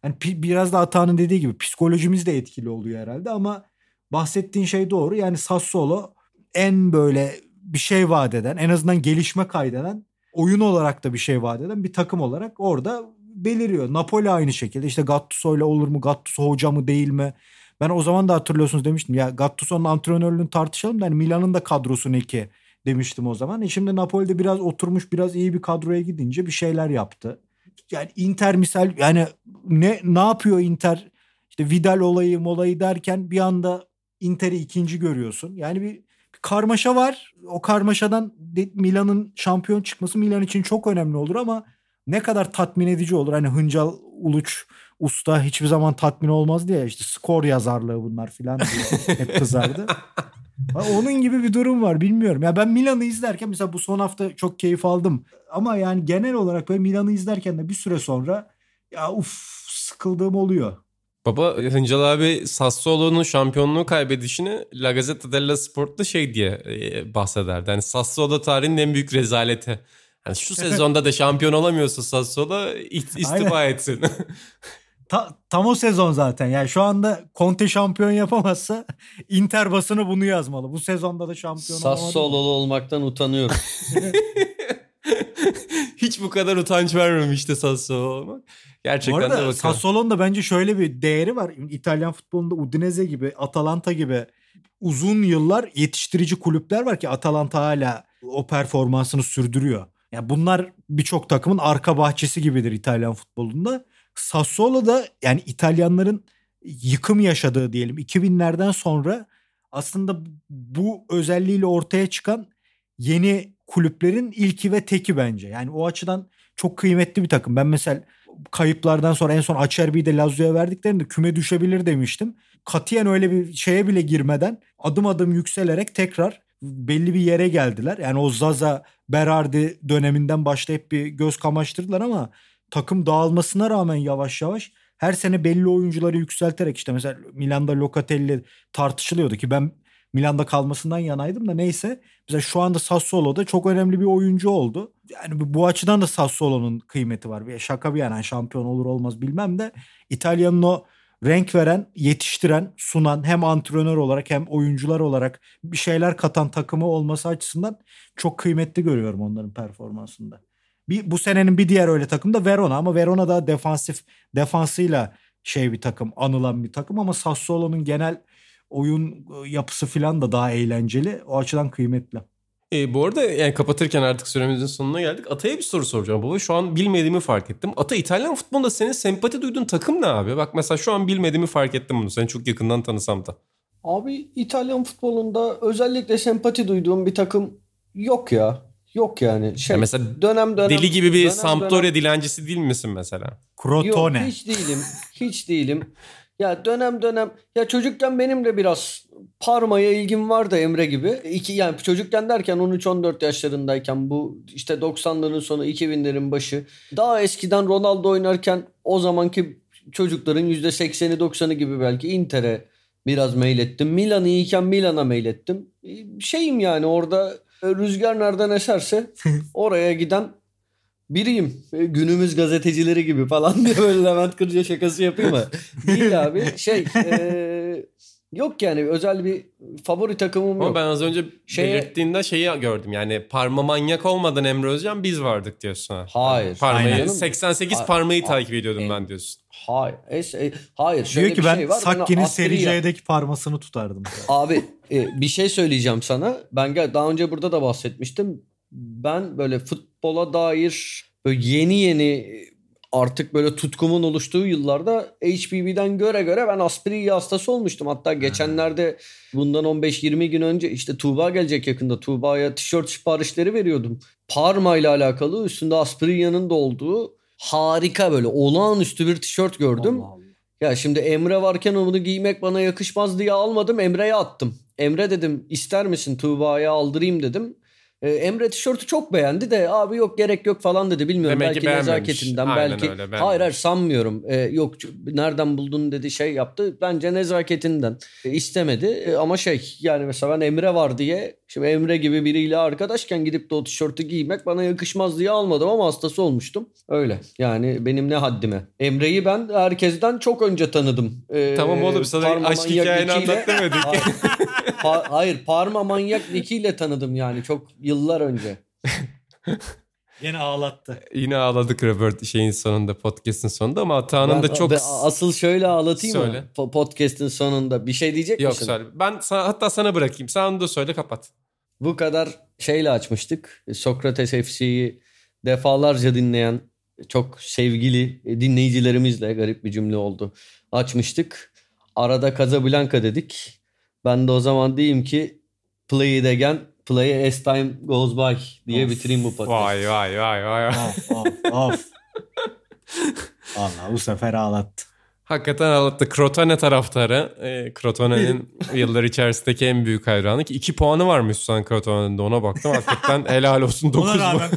[SPEAKER 4] Yani biraz da Ata'nın dediği gibi psikolojimiz de etkili oluyor herhalde ama bahsettiğin şey doğru. Yani Sassuolo en böyle bir şey vaat eden, en azından gelişme kaydeden, oyun olarak da bir şey vaat eden bir takım olarak orada beliriyor. Napoli aynı şekilde. İşte Gattuso ile olur mu? Gattuso hoca mı değil mi? Ben o zaman da hatırlıyorsunuz demiştim ya Gattuso'nun antrenörlüğünü tartışalım da hani Milan'ın da kadrosu ne ki demiştim o zaman. E şimdi Napoli'de biraz oturmuş biraz iyi bir kadroya gidince bir şeyler yaptı. Yani Inter misal yani ne ne yapıyor Inter? İşte Vidal olayı molayı derken bir anda Inter'i ikinci görüyorsun. Yani bir karmaşa var. O karmaşadan Milan'ın şampiyon çıkması Milan için çok önemli olur ama ne kadar tatmin edici olur. Hani Hıncal Uluç usta hiçbir zaman tatmin olmaz diye işte skor yazarlığı bunlar filan hep kızardı. Onun gibi bir durum var bilmiyorum. Ya ben Milan'ı izlerken mesela bu son hafta çok keyif aldım. Ama yani genel olarak böyle Milan'ı izlerken de bir süre sonra ya uf sıkıldığım oluyor.
[SPEAKER 2] Baba Hıncal abi Sassuolo'nun şampiyonluğu kaybedişini La Gazzetta dello Sport'ta şey diye e, bahsederdi. Yani Sassuolo tarihinin en büyük rezaleti. Yani şu sezonda da şampiyon olamıyorsa Sassuolo istifa etsin.
[SPEAKER 4] Ta, tam o sezon zaten. Yani şu anda Conte şampiyon yapamazsa Inter basını bunu yazmalı. Bu sezonda da şampiyon
[SPEAKER 3] Sassuolo'lu olmaktan utanıyorum.
[SPEAKER 2] Hiç bu kadar utanç vermemişti Sassuolo olmak. Gerçekten
[SPEAKER 4] bu arada, de Sassuolo'nun da bence şöyle bir değeri var. İtalyan futbolunda Udinese gibi, Atalanta gibi uzun yıllar yetiştirici kulüpler var ki Atalanta hala o performansını sürdürüyor. Yani bunlar birçok takımın arka bahçesi gibidir İtalyan futbolunda. Sassuolo da yani İtalyanların yıkım yaşadığı diyelim 2000'lerden sonra aslında bu özelliğiyle ortaya çıkan yeni kulüplerin ilki ve teki bence. Yani o açıdan çok kıymetli bir takım. Ben mesela kayıplardan sonra en son Acerbi'yi de Lazio'ya verdiklerinde küme düşebilir demiştim. Katiyen öyle bir şeye bile girmeden adım adım yükselerek tekrar belli bir yere geldiler. Yani o Zaza, Berardi döneminden başlayıp bir göz kamaştırdılar ama takım dağılmasına rağmen yavaş yavaş her sene belli oyuncuları yükselterek işte mesela Milan'da Locatelli tartışılıyordu ki ben Milan'da kalmasından yanaydım da neyse. Mesela şu anda Sassuolo'da çok önemli bir oyuncu oldu. Yani bu açıdan da Sassuolo'nun kıymeti var. Şaka bir yana şampiyon olur olmaz bilmem de İtalya'nın o renk veren, yetiştiren, sunan hem antrenör olarak hem oyuncular olarak bir şeyler katan takımı olması açısından çok kıymetli görüyorum onların performansında. Bir, bu senenin bir diğer öyle takım da Verona ama Verona da defansif defansıyla şey bir takım anılan bir takım ama Sassuolo'nun genel oyun e, yapısı falan da daha eğlenceli. O açıdan kıymetli.
[SPEAKER 2] E, bu arada yani kapatırken artık süremizin sonuna geldik. Atay'a bir soru soracağım baba. Şu an bilmediğimi fark ettim. Ata İtalyan futbolunda senin sempati duyduğun takım ne abi? Bak mesela şu an bilmediğimi fark ettim bunu. Seni çok yakından tanısam da.
[SPEAKER 3] Abi İtalyan futbolunda özellikle sempati duyduğum bir takım yok ya. Yok yani. Şey,
[SPEAKER 2] ya mesela dönem dönem deli gibi bir dönem, Sampdoria dönem... dilencisi değil misin mesela?
[SPEAKER 3] Crotone. Yok hiç değilim. Hiç değilim. Ya dönem dönem ya çocukken benim de biraz Parma'ya ilgim vardı Emre gibi. İki, yani çocukken derken 13-14 yaşlarındayken bu işte 90'ların sonu 2000'lerin başı. Daha eskiden Ronaldo oynarken o zamanki çocukların %80'i 90'ı gibi belki Inter'e biraz mail ettim. Milan iyiyken Milan'a mail ettim. Şeyim yani orada rüzgar nereden eserse oraya giden biriyim. Günümüz gazetecileri gibi falan diye böyle Levent Kırca şakası yapayım mı? Değil abi. Şey e, yok yani özel bir favori takımım
[SPEAKER 2] Ama
[SPEAKER 3] yok.
[SPEAKER 2] ben az önce
[SPEAKER 3] Şeye-
[SPEAKER 2] belirttiğinde şeyi gördüm. Yani parma manyak olmadan Emre Özcan biz vardık diyorsun. ha.
[SPEAKER 3] Hayır.
[SPEAKER 2] Parmayı,
[SPEAKER 3] Aynen.
[SPEAKER 2] 88
[SPEAKER 3] Ay-
[SPEAKER 2] parmayı
[SPEAKER 3] ay-
[SPEAKER 2] takip ediyordum
[SPEAKER 3] en-
[SPEAKER 2] ben diyorsun.
[SPEAKER 3] Hayır. E, hayır. Şöyle
[SPEAKER 4] Diyor ki
[SPEAKER 3] bir
[SPEAKER 4] ben
[SPEAKER 3] şey var.
[SPEAKER 4] Sakki'nin
[SPEAKER 3] Ben
[SPEAKER 4] Seri C'deki parmasını tutardım.
[SPEAKER 3] Abi e, bir şey söyleyeceğim sana. Ben daha önce burada da bahsetmiştim. Ben böyle futbola dair böyle yeni yeni artık böyle tutkumun oluştuğu yıllarda HPV'den göre göre ben Asprilla hastası olmuştum. Hatta geçenlerde bundan 15-20 gün önce işte Tuğba gelecek yakında. Tuğba'ya tişört siparişleri veriyordum. Parma ile alakalı üstünde Asprilla'nın da olduğu harika böyle olağanüstü bir tişört gördüm.
[SPEAKER 4] Allah Allah.
[SPEAKER 3] Ya şimdi Emre varken onu giymek bana yakışmaz diye almadım. Emre'ye attım. Emre dedim ister misin Tuğba'ya aldırayım dedim. Ee, Emre tişörtü çok beğendi de abi yok gerek yok falan dedi. Bilmiyorum
[SPEAKER 2] Demek ki
[SPEAKER 3] belki nezaketinden
[SPEAKER 2] Aynen
[SPEAKER 3] belki.
[SPEAKER 2] öyle, beğenmemiş.
[SPEAKER 3] hayır hayır sanmıyorum. Ee, yok nereden buldun dedi şey yaptı. Bence nezaketinden Ee, istemedi. Ama şey yani mesela ben Emre var diye şimdi Emre gibi biriyle arkadaşken gidip de o tişörtü giymek bana yakışmaz diye almadım ama hastası olmuştum. Öyle yani benim ne haddime. Emre'yi ben herkesten çok önce tanıdım. Ee,
[SPEAKER 2] Tamam oğlum sana
[SPEAKER 3] Parma
[SPEAKER 2] aşk hikayeni anlat demedik.
[SPEAKER 3] Hayır, Pa- hayır Parma Manyak Nick'i ile tanıdım yani çok yıllar önce.
[SPEAKER 4] Gene ağlattı.
[SPEAKER 2] Yine ağladık Robert şeyin sonunda podcast'in sonunda ama Atahan'ın da çok...
[SPEAKER 3] asıl şöyle ağlatayım
[SPEAKER 2] Söyle.
[SPEAKER 3] mı? Po- Podcast'in sonunda bir şey diyecek
[SPEAKER 2] Yok
[SPEAKER 3] misin?
[SPEAKER 2] söyle. Ben sana, hatta sana bırakayım. Sen onu da söyle kapat.
[SPEAKER 3] Bu kadar şeyle açmıştık. Sokrates FC'yi defalarca dinleyen çok sevgili dinleyicilerimizle garip bir cümle oldu. Açmıştık. Arada Casablanca dedik. Ben de o zaman diyeyim ki play it again, play as time goes by diye
[SPEAKER 4] Of.
[SPEAKER 3] bitireyim bu podcast'ı.
[SPEAKER 2] Vay vay vay vay.
[SPEAKER 4] Of of of. Allah bu sefer ağlattı.
[SPEAKER 2] Hakikaten ağlattı. Crotone taraftarı. E, Crotone'nin yıllar içerisindeki en büyük hayranı. Ki 2 puanı varmış şu an Crotone'nin de ona baktım. Hakikaten helal olsun. 9,
[SPEAKER 4] Ona rağmen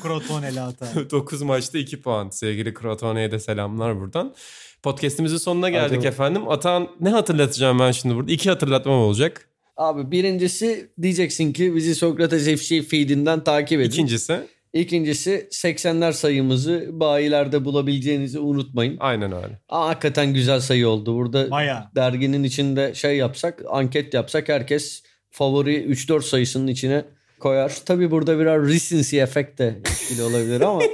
[SPEAKER 4] atar.
[SPEAKER 2] 9 maçta 2 puan. Sevgili Crotone'ye de selamlar buradan. Podcast'imizin sonuna geldik
[SPEAKER 3] Hadi.
[SPEAKER 2] efendim. Atan ne hatırlatacağım ben şimdi burada? İki hatırlatmam olacak.
[SPEAKER 3] Abi birincisi diyeceksin ki bizi Sokrates FC feedinden takip edin.
[SPEAKER 2] İkincisi
[SPEAKER 3] İkincisi 80'ler sayımızı bayilerde bulabileceğinizi unutmayın.
[SPEAKER 2] aynen öyle.
[SPEAKER 3] Aa, hakikaten güzel sayı oldu. Burada
[SPEAKER 4] Maya.
[SPEAKER 3] derginin içinde şey yapsak, anket yapsak herkes favori 3-4 sayısının içine koyar. Tabii burada biraz recency effect de etkili olabilir ama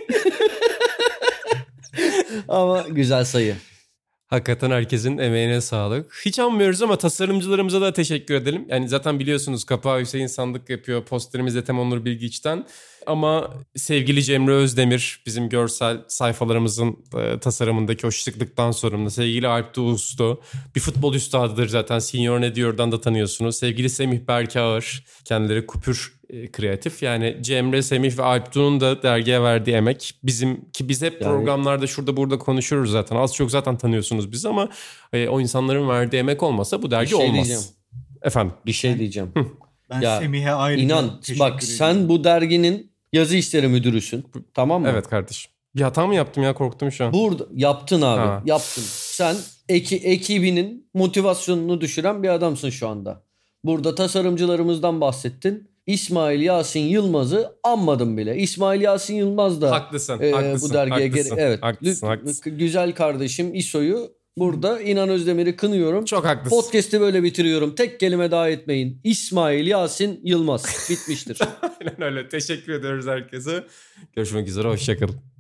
[SPEAKER 3] ama güzel sayı.
[SPEAKER 2] Hakikaten herkesin emeğine sağlık. Hiç anmıyoruz ama tasarımcılarımıza da teşekkür edelim. Yani zaten biliyorsunuz kapağı Hüseyin Sandık yapıyor. Posterimiz Ethem Onur Bilgiç'ten. Ama sevgili Cemre Özdemir bizim görsel sayfalarımızın e, tasarımındaki o şıklıktan sorumlu. Sevgili Alp Ustu bir futbol üstadıdır zaten. Senior ne diyor'dan da tanıyorsunuz. Sevgili Semih Berke Ağır kendileri kupür e, kreatif. Yani Cemre, Semih ve Alptuğ'un da dergiye verdiği emek. Bizim ki biz hep
[SPEAKER 3] Yani-
[SPEAKER 2] programlarda şurada burada konuşuyoruz zaten. Az çok zaten tanıyorsunuz bizi ama e, o insanların verdiği emek olmasa bu dergi
[SPEAKER 3] Bir şey
[SPEAKER 2] olmaz.
[SPEAKER 3] diyeceğim.
[SPEAKER 2] Efendim.
[SPEAKER 3] Bir şey diyeceğim.
[SPEAKER 4] Ben
[SPEAKER 3] Ya,
[SPEAKER 4] Semih'e ayrıca
[SPEAKER 3] İnan bak
[SPEAKER 4] ediyorum.
[SPEAKER 3] sen bu derginin yazı işleri müdürüsün. Tamam mı?
[SPEAKER 2] Evet kardeşim. Bir hata mı yaptım ya korktum şu an.
[SPEAKER 3] Burada yaptın abi.
[SPEAKER 2] Ha.
[SPEAKER 3] Yaptın. Sen eki, ekibinin motivasyonunu düşüren bir adamsın şu anda. Burada tasarımcılarımızdan bahsettin. İsmail Yasin Yılmaz'ı anmadım bile. İsmail Yasin Yılmaz da
[SPEAKER 2] haklısın.
[SPEAKER 3] e,
[SPEAKER 2] haklısın.
[SPEAKER 3] bu dergiye
[SPEAKER 2] haklısın,
[SPEAKER 3] geri evet.
[SPEAKER 2] Haklısın, haklısın.
[SPEAKER 3] Güzel kardeşim İso'yu burada İnan Özdemir'i kınıyorum.
[SPEAKER 2] Çok haklısın.
[SPEAKER 3] Podcast'i böyle bitiriyorum. Tek kelime daha etmeyin. İsmail Yasin Yılmaz bitmiştir.
[SPEAKER 2] Aynen öyle. Teşekkür ediyoruz herkese. Görüşmek üzere. Hoşçakalın.